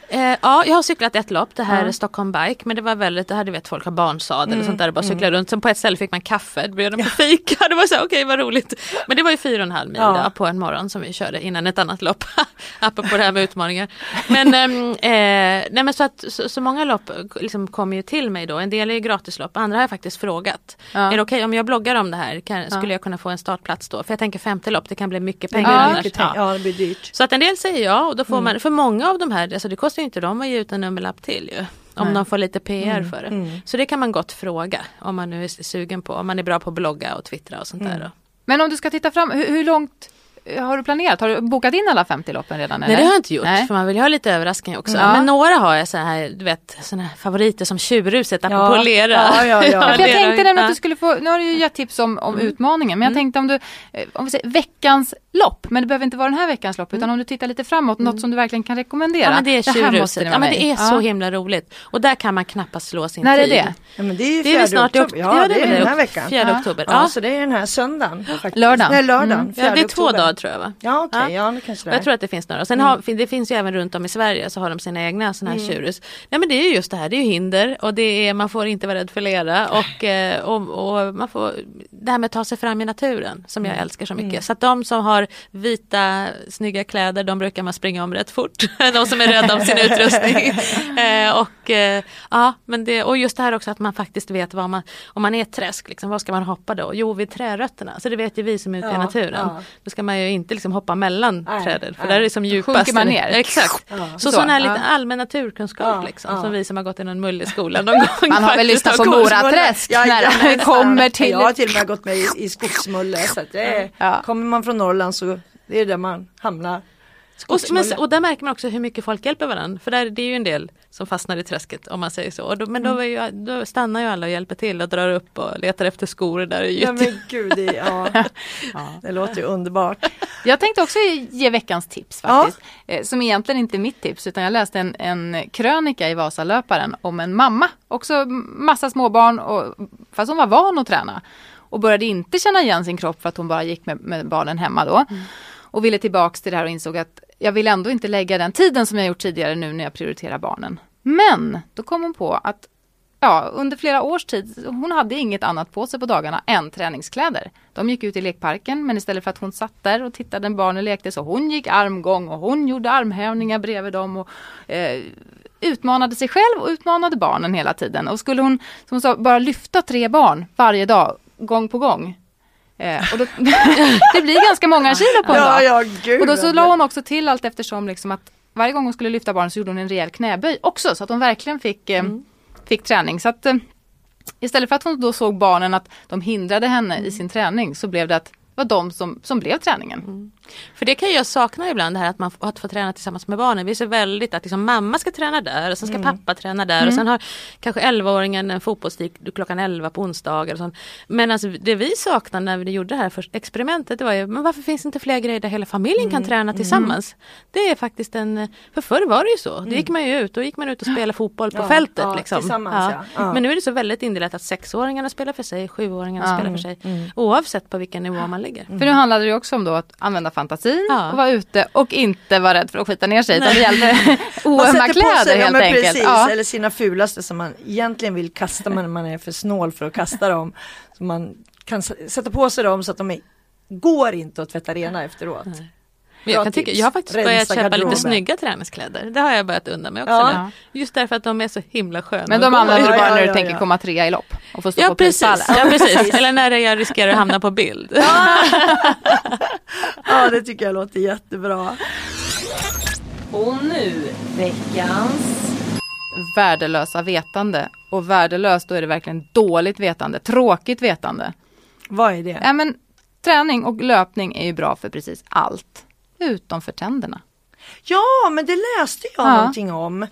Eh, ja, jag har cyklat ett lopp, det här Ja. är Stockholm Bike, men det var väldigt, det hade vet folk har barnsadel Mm, och sånt där, och bara cykla runt. Sen på ett ställe fick man kaffe, det bjöd de på fika, (laughs) det var så okej vad roligt. Men det var ju fyra och en halv mil Ja. då, på en morgon som vi körde innan ett annat lopp, (laughs) apropå det här med utmaningar. Men, ehm, eh, nej, men så, att, så, så många lopp liksom kommer ju till mig då, en del är ju gratislopp, andra har jag faktiskt frågat. Ja. Är det okej om jag bloggar om det här, kan, skulle jag kunna få en startplats då? För jag tänker 50 lopp, det kan bli mycket pengar Ja, annars. mycket ja, det blir dyrt. Så att en del säger ja och då Mm. får man, för många av de här, alltså det kostar ju inte att ge ut en nummerlapp till ju. Om Nej. de får lite PR Mm, för det. Så det kan man gott fråga om man nu är sugen på, om man är bra på att blogga och twittra och sånt Mm. där. Då. Men om du ska titta fram, hur, hur långt har du planerat? Har du bokat in alla 50 loppen redan? Nej eller? det har jag inte gjort Nej. för man vill ju ha lite överraskning också. Ja. Men några har jag så här, du vet, såna här favoriter som tjurruset apropå Ja. lera. Ja, ja, ja. (laughs) Jag tänkte nämligen att du skulle få, nu har du ju gett tips om, om Mm. utmaningen, men jag tänkte om du, eh, om vi säger veckans lopp, men det behöver inte vara den här veckans lopp, utan om du tittar lite framåt, något som du verkligen kan rekommendera. Mm. Ja men det är tjurruset. ni Ja men det är så himla roligt. Och där kan man knappast slå sin När är tid. det? Ja, men det är ju Det är snart i oktober. ok- Ja, det är den här veckan. Fjärde Ja. oktober. Ja, så det är den här söndagen. Lördagen. Nej, lördagen. Mm. Ja, det är fjärde två oktober. dagar. Norrland tror jag va? Ja okej, Ja. ja. det kanske det är. Jag tror att det finns några. Sen har, fin- det finns ju även runt om i Sverige så har de sina egna sådana här tjurhus. Nej men det är ju just det här, det är ju hinder och det är, man får inte vara rädd för lera och, eh, och, och man får det här med att ta sig fram i naturen som jag älskar så mycket. Så att de som har vita snygga kläder de brukar man springa om rätt fort. (laughs) de som är rädda om sin utrustning. (laughs) eh, och, eh, ja, men det, och just det här också att man faktiskt vet vad man, om man är ett träsk, liksom, vad ska man hoppa då? Jo vid trärötterna, så det vet ju vi som är ute i Ja, naturen. ja. Då ska man ju inte liksom hoppa mellan Nej, träden för nej. där är det som djupast. sjunker man ner. Exakt. Ja. Så, Så, sån här ja. lite allmän naturkunskap Ja, liksom, ja. som vi som har gått i någon mullig skola någon (laughs) gång. Man har väl lyssnat på. Moraträsk när det kommer till... Jag har till och med gått med i, i skogsmulle så att det är, Ja. kommer man från Norrland så det är där man hamnar. Och, men, och där märker man också hur mycket folk hjälper varandra. För där, det är ju en del som fastnar i träsket om man säger så. Och då, men då, är ju, då stannar ju alla och hjälper till och drar upp och letar efter skor. Där är Ja men gud, det, ja. det låter ju underbart. Jag tänkte också ge veckans tips faktiskt. Eh, Som egentligen inte är mitt tips utan jag läste en, en krönika i Vasalöparen om en mamma. Också massa småbarn och, fast hon var van att träna. Och började inte känna igen sin kropp för att hon bara gick med, med barnen hemma då. Och ville tillbaks till det här och insåg att jag vill ändå inte lägga den tiden som jag gjort tidigare nu när jag prioriterar barnen. Men då kom hon på att ja, under flera års tid, hon hade inget annat på sig på dagarna än träningskläder. De gick ut i lekparken men istället för att hon satt där och tittade när barnen lekte så hon gick armgång och hon gjorde armhävningar bredvid dem och eh, utmanade sig själv och utmanade barnen hela tiden. Och skulle hon, som hon sa, bara lyfta tre barn varje dag, gång på gång. Eh, och då, (laughs) det blir ganska många kilo på en Ja, dag. ja, gud. Och då så la hon också till allt eftersom liksom att varje gång hon skulle lyfta barnen så gjorde hon en rejäl knäböj också så att hon verkligen fick, eh, fick träning. Så att, eh, istället för att hon då såg barnen att de hindrade henne i sin träning så blev det att det var de som, som blev träningen. För det kan jag sakna ibland det här att man får, att få träna tillsammans med barnen. Vi är så väldigt att liksom, mamma ska träna där och sen ska pappa träna där och sen har kanske 11-åringen en fotbollstik klockan 11 på onsdagar. Men alltså, det vi saknar när vi gjorde det här först, experimentet det var ju, men varför finns inte fler grejer där hela familjen kan träna tillsammans? Det är faktiskt en, för förr var det ju så, då gick man ju ut, då gick man ut och spelade fotboll på Ja, fältet. ja, liksom. tillsammans, ja. Ja. Men nu är det så väldigt indelat att sexåringarna spelar för sig, sjuåringarna Ja. spelar för sig. Oavsett på vilken nivå man ligger. För nu handlade det ju också om då att använda fantasin Ja. och vara ute och inte vara rädd för att skita ner sig. Utan det gällde oömma kläder sig, helt enkelt. Precis, Ja. eller sina fulaste som man egentligen vill kasta men man är för snål för att kasta dem. Så man kan sätta på sig dem så att de är, går inte att tvätta rena efteråt. Men jag, kan tycka, jag har faktiskt Rensa börjat köpa garderoben. lite snygga träningskläder. Det har jag börjat undan mig också. Ja. nu. Just därför att de är så himla sköna. Men de använder du bara när du ja, tänker ja. komma trea i lopp och få stå Ja på precis, ja (laughs) precis. Eller när jag riskerar att hamna på bild. (laughs) Ja det tycker jag låter jättebra. Och nu veckans... Värdelösa vetande. Och värdelöst då är det verkligen dåligt vetande, tråkigt vetande. Vad är det? Ja, men, träning och löpning är ju bra för precis allt. Utom för tänderna. Ja men det läste jag Ja. någonting om.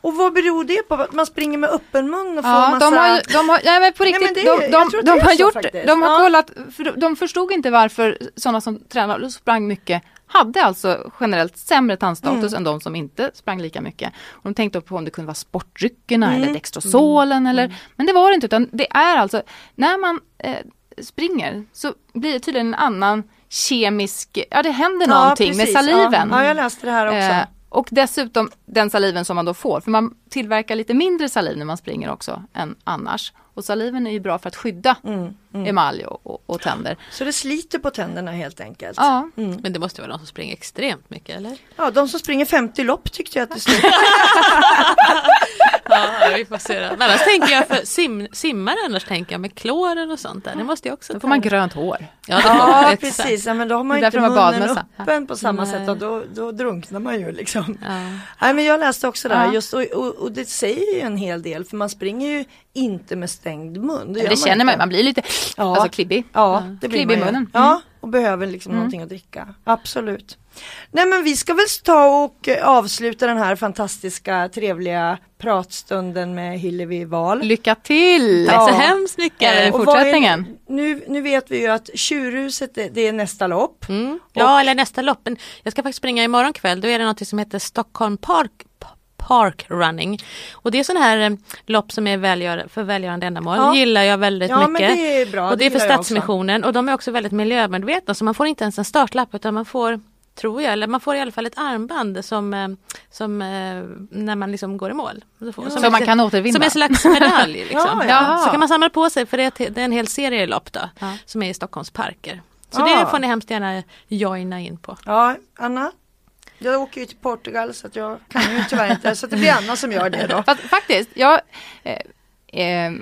Och vad beror det på? Att man springer med öppen mun och får Ja, massa... de har, de har, ja, men på Nej, riktigt, men det- de, de, de, har gjort, faktiskt. de har Ja. kollat, för de- de förstod inte varför sådana som tränade och sprang mycket hade alltså generellt sämre tandstatus Mm. än de som inte sprang lika mycket. Och de tänkte på om det kunde vara sportdryckerna Mm. eller Dextrosolen eller, men det var det inte utan det är alltså, när man eh, springer så blir det tydligen en annan kemisk, ja det händer Ja, någonting med precis. saliven. Ja, ja, jag läste det här också. Eh, och dessutom den saliven som man då får, för man tillverkar lite mindre saliv när man springer också än annars. Och saliven är ju bra för att skydda Mm, mm. emalj och, och, och tänder. Så det sliter på tänderna helt enkelt. Ja, Mm. Men det måste vara de som springer extremt mycket eller? Ja, de som springer 50 lopp tyckte jag att det stod. (laughs) Ja, vi får se det. Men annars tänker jag för sim, simmare annars tänker jag med kloren och sånt där. Det måste jag också då får man grönt hår. Ja. Ja, precis. Ja, men då har man ju inte munnen öppen på samma Nej. sätt och då, då drunknar man ju liksom. Ja. Nej, men jag läste också det här just och, och, och det säger ju en hel del för man springer ju inte med stängd mun. gör Det känner man man blir lite Ja. alltså klibbig. Ja, det blir Klibb i munnen. Ja, och behöver liksom någonting att dricka. Absolut. Nej men vi ska väl ta och eh, avsluta den här fantastiska trevliga pratstunden med Hillevi Wahl. Lycka till! Ja. Så hemskt mycket. Eh, Och vad är- fortsättningen. nu, nu vet vi ju att Tjurhuset det, det är nästa lopp. Mm. Ja, eller nästa lopp. Men Jag ska faktiskt springa imorgon kväll. Då är det något som heter Stockholm Park, Pa- Park Running. Och det är sådana här eh, lopp som är välgör, för välgörande ändamål. Ja. gillar jag väldigt Ja men mycket. det är bra. och det är för. Stadsmissionen och de är också väldigt miljömedvetna så man får inte ens en startlapp utan man får Tror jag, eller man får i alla fall ett armband som, eh, som eh, när man liksom går i mål. Som ett- man kan återvinna. Som en slags medalj. (laughs) Liksom. Ja. Så kan man samla på sig för det är, det en hel serie lopp då, Ja. som är i Stockholms parker. Så det får ni hemskt gärna joina in på. Ja, Anna? Jag åker ju till Portugal så att jag kan ju tyvärr inte, så det blir Anna som gör det då. (laughs) Fast, faktiskt, jag... Eh, eh,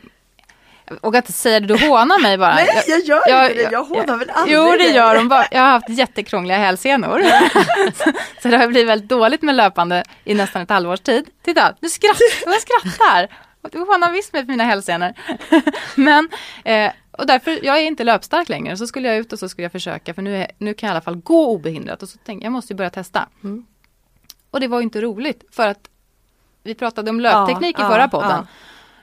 jag vågar inte säga det, du hånar mig bara. (laughs) Nej, jag gör jag- inte det. Jag hånar väl aldrig Jo, det gör de. Bara. Jag har haft jättekrångliga hälsenor. (laughs) så det har blivit väldigt dåligt med löpande i nästan ett halvårs tid. Titta, du skrattar. Jag skrattar. Du hånar visst för mina hälsenor. (laughs) Men, eh, och därför, jag är inte löpstark längre. Så skulle jag ut och så skulle jag försöka, för nu, är, nu kan jag i alla fall gå obehindrat. Och så tänkte jag, jag måste börja testa. Mm. Och det var ju inte roligt, för att vi pratade om löpteknik Ja, i förra ja, podden. ja.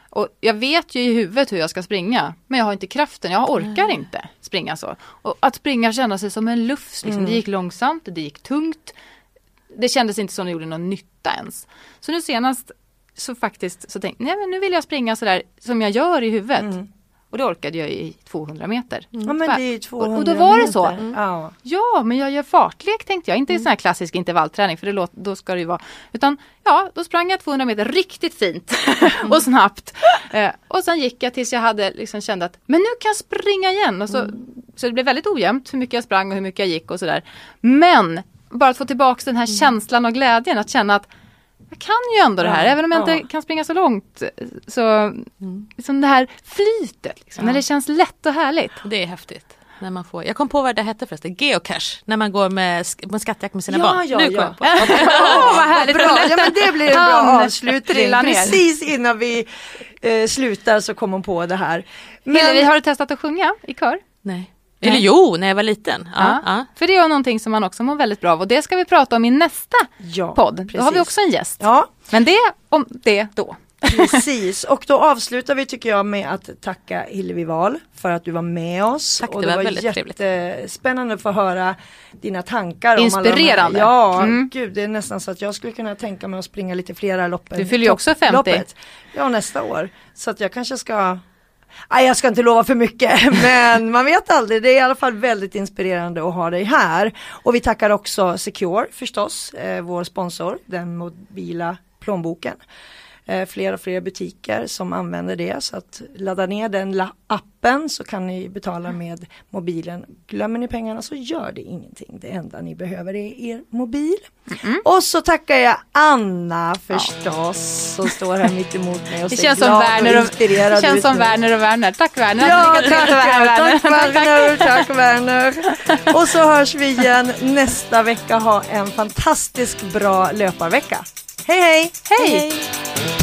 Och jag vet ju i huvudet hur jag ska springa, men jag har inte kraften, jag orkar inte springa så. Och att springa kände sig som en lufs, liksom. Mm. det gick långsamt, det gick tungt. Det kändes inte som det gjorde någon nytta ens. Så nu senast så faktiskt så tänkte jag, nej men nu vill jag springa sådär som jag gör i huvudet. Mm. Och det orkade jag i 200 meter. Ja men det är ju 200 Och då var det så. meter. Ja. Men jag gör fartlek tänkte jag. Mm. Inte i sån här klassisk intervallträning för det låter, då ska det ju vara. Utan ja, då sprang jag 200 meter riktigt fint (laughs) och snabbt. Eh, och sen gick jag tills jag hade liksom kände att men nu kan jag springa igen. Och så, Mm. så det blev väldigt ojämnt hur mycket jag sprang och hur mycket jag gick och sådär. Men bara att få tillbaka den här Mm. känslan och glädjen att känna att jag kan ju ändå det här, Ja, även om jag ja. inte kan springa så långt. Så liksom det här flytet, liksom, när det känns lätt och härligt. Det är häftigt. När man får, jag kom på vad det hette förresten, geocache. När man går med, en skattjakt med sina Ja, barn. ja, nu ja. kom jag på. (laughs) Åh, vad härligt! Bra, ja men det blir en bra (laughs) avslutning. Precis innan vi eh, slutar så kom hon på det här. Hillevi, har du testat att sjunga i kör? Nej. Eller jo, när jag var liten. Ja, Ja. För det är någonting som man också mår väldigt bra av och det ska vi prata om i nästa Ja, podd. Då har vi precis. också en gäst. Ja, Men det om det då. precis. Och då avslutar vi tycker jag med att tacka Hillevi Wahl för att du var med oss. Tack, och det det var var väldigt trevligt. jättespännande att få höra dina tankar. Om Inspirerande. alla de här. Ja, Mm. gud det är nästan så att jag skulle kunna tänka mig att springa lite flera lopp. Du fyller ju också 50. topploppet. Ja, nästa år. Så att jag kanske ska Nej, jag ska inte lova för mycket, (laughs) men man vet aldrig. Det är i alla fall väldigt inspirerande att ha dig här. Och vi tackar också Secure förstås, eh, vår sponsor, den mobila plånboken. Eh, fler och fler butiker som använder det så att ladda ner den appen så kan ni betala med mobilen. Glömmer ni pengarna så gör det ingenting. Det enda ni behöver är er mobil. Och så tackar jag Anna förstås som står här mitt emot mig och (laughs) Det ser känns som glad Werner och och, det känns som. Werner och Werner. Tack Werner. Ja, tack, Werner. tack (laughs) Werner, tack Werner. Och så hörs vi igen nästa vecka. Ha en fantastisk bra löparvecka. Hej hej! Hej!